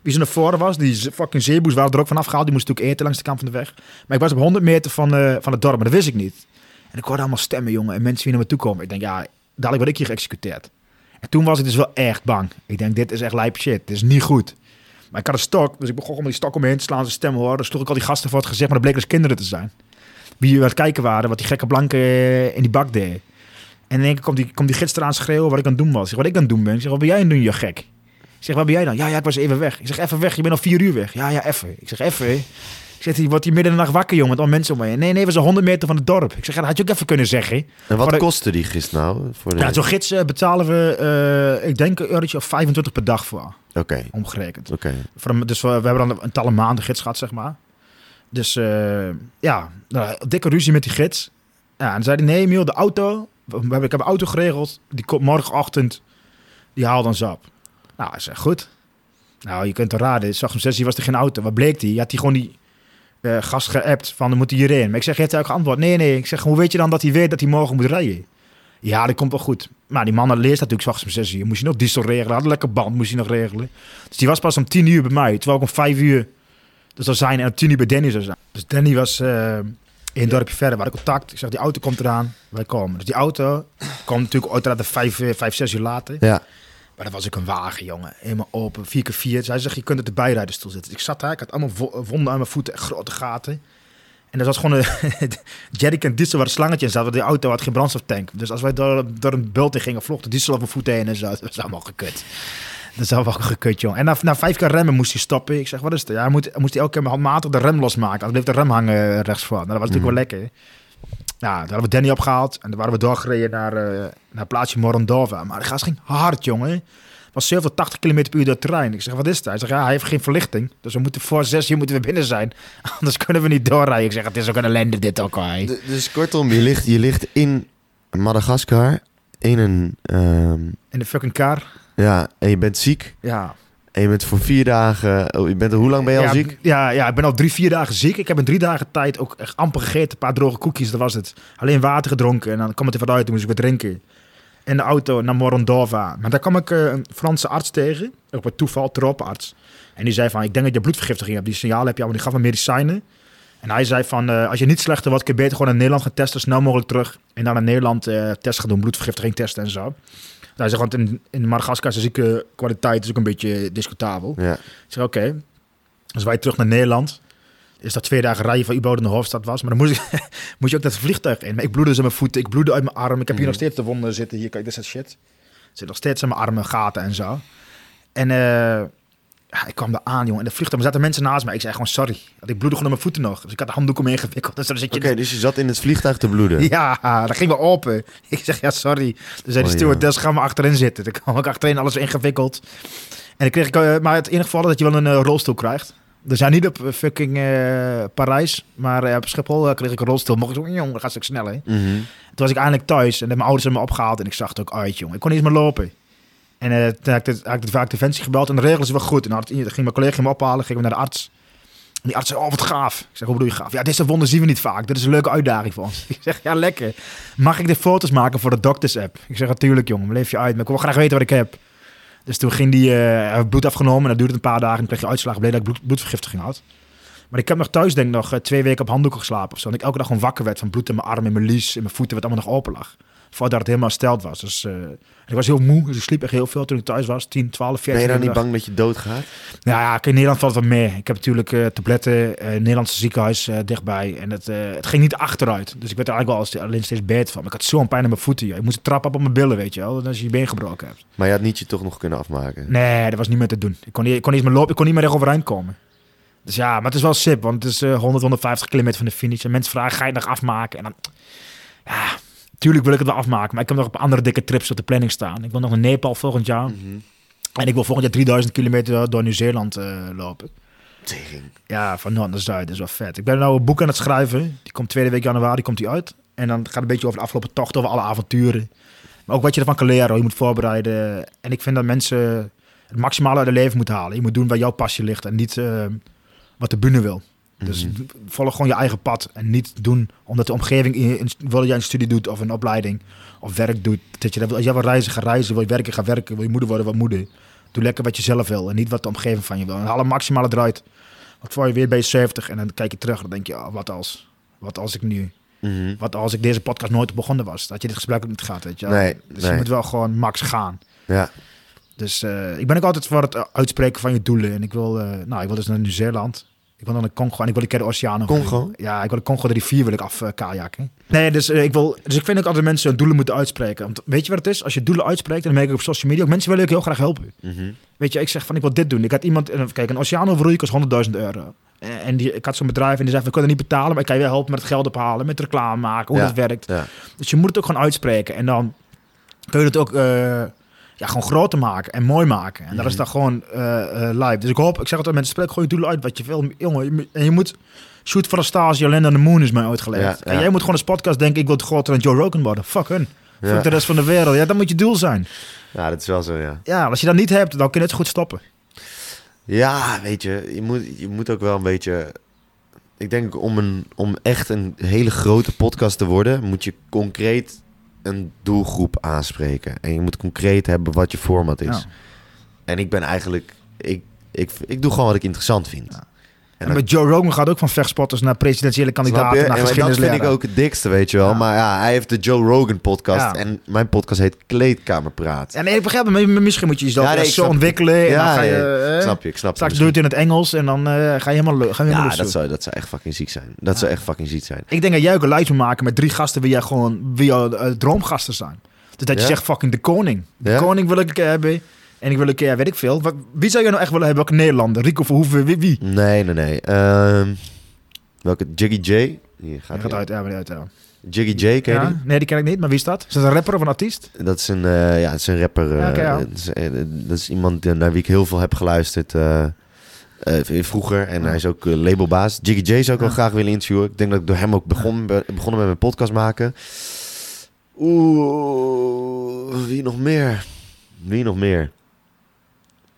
Wie ze naar voren was, die fucking zeeboes waren er ook vanaf gehaald. Die moesten natuurlijk eten langs de kant van de weg. Maar ik was op 100 meter van, eh, van het dorp, maar dat wist ik niet. En ik hoorde allemaal stemmen, jongen. En mensen die naar me toe komen. Ik denk, ja, dadelijk word ik hier geëxecuteerd. En toen was ik dus wel echt bang. Ik denk, dit is echt lijp shit. Dit is niet goed. Maar ik had een stok, dus ik begon om die stok omheen te slaan, zijn stem horen. Dan sloeg ik al die gasten voor het gezicht, maar dat bleek dus kinderen te zijn. Wie aan het kijken waren, wat die gekke blanke eh, in die bak deed. En in één keer komt die, komt die gids eraan schreeuwen wat ik aan doen was. Zeg, wat ik aan het doen ben? Ik zeg, wat ben jij aan doen, je gek? Ik zeg, waar ben jij dan? Ja, ja, ik was even weg. Ik zeg, even weg, je bent al vier uur weg. Ja, ja, even. Ik zeg, even. Ik zeg, die wordt hier midden in de nacht wakker, jongen, met al mensen om me heen. Nee, nee, we zijn 100 meter van het dorp. Ik zeg, dat had je ook even kunnen zeggen. En wat de- kostte die gist nou? Voor de... Ja, zo'n gids eh, betalen we, eh, ik denk een eurotje of 25 per dag voor, Oké, omgerekend. oké. Dus we, we hebben dan een talle maanden gids gehad, zeg maar. Dus eh, ja, nou, dikke ruzie met die gids. Ja, en dan zei hij, nee Emiel, de auto, we hebben, ik heb een auto geregeld, die komt morgenochtend, die haalt ons op. Nou, hij zei, goed. Nou, je kunt het raden, zag om zes was er geen auto. Wat bleek die? Had hij gewoon die eh, gast geappt van, dan moet hij hierheen. Maar ik zeg, heeft hij ook geantwoord? Nee, nee. Ik zeg, hoe weet je dan dat hij weet dat hij morgen moet rijden? Ja, dat komt wel goed. Maar die man had leest natuurlijk s'nachts om zes uur. Moest je nog diesel regelen, had een lekker band, moest hij nog regelen. Dus die was pas om tien uur bij mij, terwijl ik om vijf uur dus zou zijn en om tien uur bij Danny zou zijn. Dus Danny was eh, in een dorpje verder, waar ik contact. Ik zeg, die auto komt eraan, wij komen. Dus die auto kwam natuurlijk uiteraard vijf, eh, vijf, zes uur later. Ja, Maar dat was ook een wagen, jongen. Helemaal open, 4 keer 4 Zij zegt, je kunt op de bijrijderstoel zitten. Dus ik zat daar, ik had allemaal wo- wonden aan mijn voeten, grote gaten. En dat was gewoon een jerrycan diesel waar een slangetje in zat. Want die auto had geen brandstoftank. Dus als wij door, door een bult in gingen, vloog de diesel op mijn voeten heen en zo. Dat was allemaal gekut. Dat is allemaal gekut, jongen. En na, na vijf keer remmen moest hij stoppen. Ik zeg, wat is het? Ja, hij moest hij elke keer handmatig de rem losmaken. Dan bleef de rem hangen eh, rechts voor. Nou, dat was natuurlijk wel lekker. Ja, daar hadden we Danny opgehaald. En dan waren we doorgereden naar, eh naar het plaatsje Morondova. Maar de gas ging hard, jongen. Het was 70, 80 km per uur door het terrein. Ik zeg, wat is het? Hij zegt, ja, hij heeft geen verlichting. Dus we moeten voor zes uur moeten we binnen zijn. Anders kunnen we niet doorrijden. Ik zeg, het is ook een ellende dit ook. D- dus kortom, je ligt, je ligt in Madagaskar in een... ehm, In de fucking car. ja, en je bent ziek. Ja. En je bent voor vier dagen... Oh, je bent, hoe lang ben je al ja, ziek? Ja, ja, ik ben al drie, vier dagen ziek. Ik heb in drie dagen tijd ook echt amper gegeten. Een paar droge koekjes, dat was het. Alleen water gedronken en dan kwam het er wat uit. Toen moest ik wat drinken. In de auto naar Morondova. Maar daar kwam ik eh, een Franse arts tegen. Op het toeval, tropenarts. En die zei van, ik denk dat je bloedvergiftiging hebt. Die signaal heb je allemaal. Die gaf me medicijnen. En hij zei van, eh, als je niet slechter wordt, kun je beter gewoon in Nederland gaan testen. Snel mogelijk terug. En dan in Nederland eh test gaan doen. Bloedvergiftiging testen en zo. Hij zegt, want in, in Madagaskar is de kwaliteit is ook een beetje discutabel. Ja. Ik zeg, oké. Dus wij terug naar Nederland. Is dat twee dagen rijden van überhaupt in de hoofdstad was. Maar dan moest, ik, moest je ook dat vliegtuig in. Maar ik bloedde dus in mijn voeten, ik bloedde uit mijn arm. Ik heb hier Mhm. nog steeds de wonden zitten. Hier, kijk, dit is shit. Er zit nog steeds in mijn armen, gaten en zo. En eh, ja, ik kwam daar aan, jongen. In de vliegtuig er zaten mensen naast mij. Ik zei gewoon sorry. Ik bloedde gewoon mijn voeten nog. Dus ik had de handdoek omheen gewikkeld. Dus Oké, je... dus je zat in het vliegtuig te bloeden. Ja, dat ging wel open. Ik zeg, ja, sorry. Dus zei de Oh, stewardess, ga maar achterin zitten. Dan kwam ik achterin, alles ingewikkeld. En dan kreeg ik, eh, maar het enige geval dat je wel een eh, rolstoel krijgt. Dus ja, niet op eh, fucking Parijs, maar op Schiphol kreeg ik een rolstoel. Mocht ik zo, jongen, dat gaat stuk sneller. Mhm. Toen was ik eindelijk thuis en mijn ouders hebben me opgehaald en ik zag het ook uit, jongen. Ik kon niet eens meer lopen. En eh, toen had ik, had ik de, vaak defensie gebeld en de regels wel goed. En dan ging mijn collega me ophalen, gingen we naar de arts. En die arts zei, oh wat gaaf. Ik zeg, hoe bedoel je gaaf? Ja, deze wonden zien we niet vaak. Dit is een leuke uitdaging voor ons. Ik zeg, ja lekker. Mag ik de foto's maken voor de dokters app? Ik zeg, natuurlijk jongen, leef je uit. Maar ik wil graag weten wat ik heb. Dus toen ging die eh, bloed afgenomen en dat duurde een paar dagen. En kreeg je uitslag, bleek dat ik bloed, bloedvergiftiging had. Maar ik heb nog thuis denk ik nog eh, twee weken op handdoeken geslapen of zo. En ik elke dag gewoon wakker werd van bloed in mijn arm, in mijn lies, in mijn voeten, wat allemaal nog open lag. Voordat het helemaal hersteld was. Dus eh, ik was heel moe, dus ik sliep echt heel veel toen ik thuis was. 10, 12, 14 Ben je dan niet bang dat je doodgaat? Ja, ja, in Nederland valt het wel mee. Ik heb natuurlijk eh, tabletten, eh Nederlandse ziekenhuis dichtbij. En het, het ging niet achteruit. Dus ik werd er eigenlijk wel alleen steeds beter van. Maar ik had zo'n pijn in mijn voeten. joh. Ik moest de trap op op mijn billen, weet je wel. Als je je been gebroken hebt. Maar je had niet je toch nog kunnen afmaken? Nee, dat was niet meer te doen. Ik kon niet, ik kon niet meer lopen. Ik kon niet meer recht overeind komen. Dus ja, maar het is wel sip. Want het is eh 100, 150 kilometer van de finish. En mensen vragen, ga je het nog afmaken? En dan... Ja, tuurlijk wil ik het wel afmaken. Maar ik heb nog op andere dikke trips op de planning staan. Ik wil nog naar Nepal volgend jaar. Mhm. En ik wil volgend jaar 3000 kilometer door Nieuw-Zeeland eh, lopen. Ja, van noord naar zuid. Dat is wel vet. Ik ben nou een boek aan het schrijven. Die komt tweede week januari komt die uit. En dan gaat het een beetje over de afgelopen tocht, over alle avonturen. Maar ook wat je ervan kan leren. Je moet voorbereiden. En ik vind dat mensen het maximale uit het leven moeten halen. Je moet doen waar jouw passie ligt en niet eh, wat de bühne wil. Dus Mhm. volg gewoon je eigen pad. En niet doen omdat de omgeving in, wil dat jij een studie doet of een opleiding of werk doet. Dat je, als jij wil reizen, ga reizen. Wil je werken, ga werken. Wil je moeder worden, wat moeder. Doe lekker wat je zelf wil en niet wat de omgeving van je wil. En haal het maximale eruit. Want voor je weer bij je 70 en dan kijk je terug en dan denk je, oh, wat als? Wat als ik nu? Mhm. Wat als ik deze podcast nooit begonnen was? Dat je dit gesprek ook niet gaat, weet je. Nee, Dus nee. je moet wel gewoon max gaan. Ja. Dus eh, ik ben ook altijd voor het uitspreken van je doelen. En ik wil, eh, nou, ik wil dus naar Nieuw-Zeeland. Ik wil naar de Congo en ik wil een keer de oceaan. Congo? Ja, ik wil de Congo de rivier wil ik af uh, kajakken. Nee, dus eh, ik wil, dus ik vind ook altijd mensen hun doelen moeten uitspreken. Want weet je wat het is? Als je doelen uitspreekt, en dan merk ik op social media ook mensen willen ook heel graag helpen. Mhm. Weet je, ik zeg van ik wil dit doen. Ik had iemand, eh, kijk, een oceaan overroeien kost 100.000 euro. Eh, En die, ik had zo'n bedrijf en die zei: We kunnen niet betalen, maar ik kan je wel helpen met het geld ophalen, met reclame maken, hoe Ja. dat werkt. Ja. Dus je moet het ook gewoon uitspreken. En dan kun je het ook eh, ja, gewoon groter maken en mooi maken. En dat is dan gewoon eh, eh, live. Dus ik hoop, ik zeg altijd mensen, spreek gewoon je doelen uit wat je wil. Jongen, en je moet shoot for a stars, on the moon is mij. Ja, Kijk, ja. jij moet gewoon als podcast denken, ik wil het groter dan Joe Rogan worden. Fuck hun. Fuck de rest van de wereld. Ja, dat moet je doel zijn. ja, dat is wel zo, ja. Ja, als je dat niet hebt, dan kun je het goed stoppen. Ja, weet je, je moet, je moet ook wel een beetje... Ik denk om, een, om echt een hele grote podcast te worden, moet je concreet een doelgroep aanspreken. En je moet concreet hebben wat je format is. Ja. En ik ben eigenlijk... Ik, ik, ik doe gewoon wat ik interessant vind. Ja. En En met Joe Rogan gaat ook van vechtsporters naar presidentiële kandidaten, naar En dat vind ik ook het dikste, weet je wel. Ja. Maar ja, hij heeft de Joe Rogan podcast. Ja. En mijn podcast heet Kleedkamerpraat. Ja, nee, ik begrijp het, misschien moet je jezelf Ja, nee, zo ontwikkelen. En Ja, dan ga je, eh, snap je, ik snap Straks doe je het in het Engels en dan eh, ga je helemaal, helemaal Ja, dat zou, dat zou echt fucking ziek zijn. Dat zou echt fucking ziek zijn. Ik denk dat jij ook een lijst moet maken met drie gasten wie jij gewoon wie jouw eh, droomgasten zijn. Dus dat je zegt fucking de koning. De koning wil ik een keer hebben. En ik wil een keer, weet ik veel. Wat, wie zou je nou echt willen hebben? Welke Nederlander? Rico Verhoeven? Wie? wie? Nee, nee, nee. Ehm, welke? Jiggy J? Hier gaat gaat uit, ja, maar uit, ja. Jiggy J, ken je Ja? die? Nee, die ken ik niet. Maar wie is dat? Is dat een rapper of een artiest? Dat is een, eh, ja, dat is een rapper. Ja, eh, ja. dat, is, eh, dat is iemand die- naar wie ik heel veel heb geluisterd vroeger. En hij is ook labelbaas. Jiggy J zou ik wel graag willen interviewen. Ik denk dat ik door hem ook begon, be- begonnen met mijn podcast maken. Oeh, wie nog meer? Wie nog meer?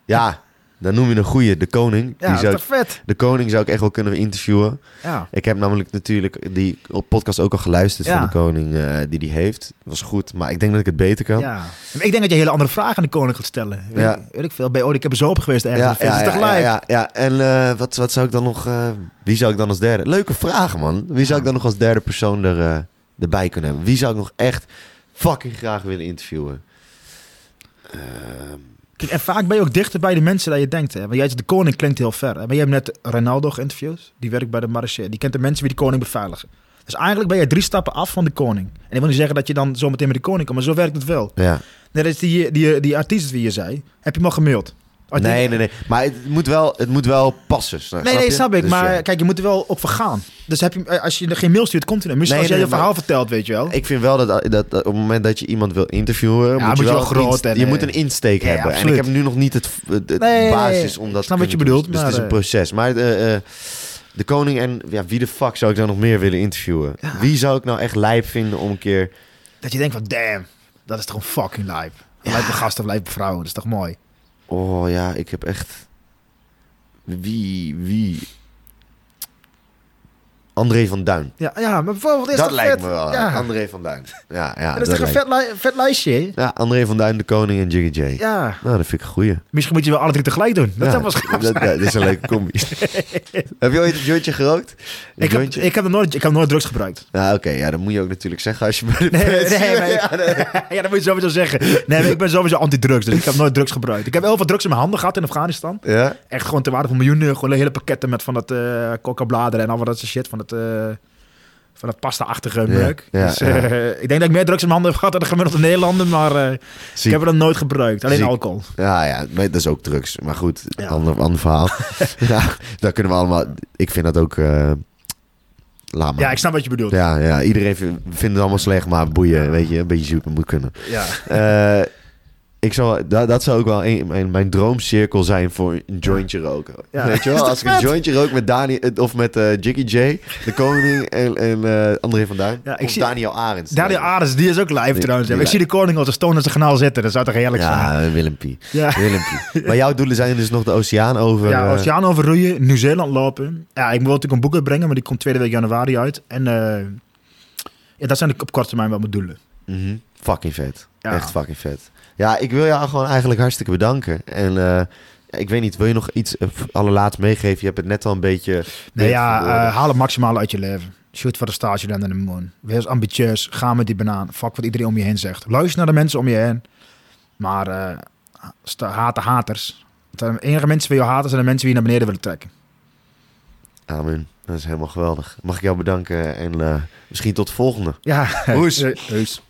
Ja, dan noem je een goeie, de koning. Ja, die dat zou vet? de koning zou ik echt wel kunnen interviewen. Ja. Ik heb namelijk natuurlijk die op podcast ook al geluisterd Ja. van de koning eh, die die heeft. was goed, maar ik denk dat ik het beter kan. ja. Ik denk dat je hele andere vragen aan de koning gaat stellen. Weet, Ja. weet ik veel. Bij oh, ik heb er zo op geweest ergens. ja, dat ja, live? ja, ja. En eh, wat, wat zou ik dan nog... eh, wie zou ik dan als derde... Leuke vragen, man. Wie zou ik dan nog als derde persoon er, erbij kunnen hebben? Wie zou ik nog echt fucking graag willen interviewen? Ehm, Kijk, en vaak ben je ook dichter bij de mensen dan je denkt. Hè? Want jij zegt, de koning klinkt heel ver. Hè? Maar je hebt net Ronaldo geïnterviewd. Die werkt bij de marché. Die kent de mensen die de koning beveiligen. Dus eigenlijk ben je drie stappen af van de koning. En ik wil niet zeggen dat je dan zo meteen met de koning komt. Maar zo werkt het wel. ja. Net als die, die, die artiest wie je zei. Heb je hem al gemaild? Nee, nee, nee. Maar het moet wel, het moet wel passen. Snap, Nee, nee, snap ik. Dus maar ja. kijk, je moet er wel op vergaan. Dus heb je, als je er geen mail stuurt, komt hij er. Misschien Nee, als jij nee, je verhaal vertelt, weet je wel. Ik vind wel dat, dat, dat op het moment dat je iemand wil interviewen, moet, moet je wel groot en, je moet een insteek ja, hebben. En ik heb nu nog niet het, het, het Nee, basis om dat ik snap te wat je kunnen bedoelt, doen. Dus het is maar, een eh, proces. Maar eh, eh, de koning en ja, wie de fuck zou ik dan nog meer willen interviewen? Wie zou ik nou echt lijp vinden om een keer... Dat je denkt van, damn, dat is toch een fucking. Lijp een gast of lijp een vrouw. Dat is toch mooi. Oh ja, ik heb echt... Wie, wie... André van Duin. Ja, ja maar bijvoorbeeld is dat toch lijkt vet? me wel. Ja. André van Duin. Ja, ja, dat is toch een vet, li- vet lijstje? Ja, André van Duin, de koning en Jiggy J. Ja. Nou, dat vind ik een goeie. Misschien moet je wel alle drie tegelijk doen. Dat ja, schaaf dat, dat is een leuke combi. heb je ooit een jointje gerookt? Een Ik heb, ik, heb nooit, ik heb nooit drugs gebruikt. Ja, oké. ja, dat moet je ook natuurlijk zeggen als je bij de Nee, nee, Ja, nee. ja, dat moet je sowieso zeggen. Nee, maar ik ben sowieso anti-drugs, dus ik heb nooit drugs gebruikt. Ik heb heel veel drugs in mijn handen gehad in Afghanistan. Ja? Echt gewoon te waarde van miljoenen. Gewoon hele pakketten met van dat eh coca-bladeren en al wat dat soort shit. Van het, eh, van dat pasta-achtige meuk. ja, dus, ja. eh, ik denk dat ik meer drugs in mijn handen heb gehad dan de gemiddelde Nederlander. Maar eh, ik heb het nog nooit gebruikt. Alleen Ziek. alcohol. Ja, ja, maar dat is ook drugs. Maar goed, ander, ander verhaal. ja, daar kunnen we allemaal... Ik vind dat ook... maar. Ja, ik snap wat je bedoelt. ja, ja, iedereen vind- vindt het allemaal slecht, maar boeien, weet je, een beetje zoeken moet kunnen. Ja. Ik zou, dat, dat zou ook wel een, mijn, mijn droomcirkel zijn voor een jointje roken. Ja. Weet je wel, als ik een jointje rook met Dani, eh, of met eh, Jiggy J, de koning en, en eh, André van Duin. Ja, ik of zie- Daniel Arends. Daniel Ares, die is ook live Die- trouwens. die ik zie de koning op de Stoners kanaal zitten. Dat zou toch heerlijk zijn? Ja, Willempie. Ja. Willempie. maar jouw doelen zijn dus nog de oceaan over... Ja, oceaan overroeien, Nieuw-Zeeland lopen. Ja, ik wil natuurlijk een boek uitbrengen, maar die komt tweede week januari uit. En ja, dat zijn op korte termijn wel mijn doelen. mhm. Fucking vet. Ja. Echt fucking vet. Ja, ik wil jou gewoon eigenlijk hartstikke bedanken. En eh, ik weet niet, wil je nog iets uh, allerlaatst meegeven? Je hebt het net al een beetje... Nee, ja, eh, haal het maximale uit je leven. Shoot voor de stage dan in de moon. Wees ambitieus, ga met die banaan. Fuck wat iedereen om je heen zegt. Luister naar de mensen om je heen. Maar eh, sta- haten haters. Want de enige mensen die je haten zijn de mensen die je naar beneden willen trekken. Amen. Dat is helemaal geweldig. Mag ik jou bedanken en eh, misschien tot de volgende. Ja, Hoes. heus.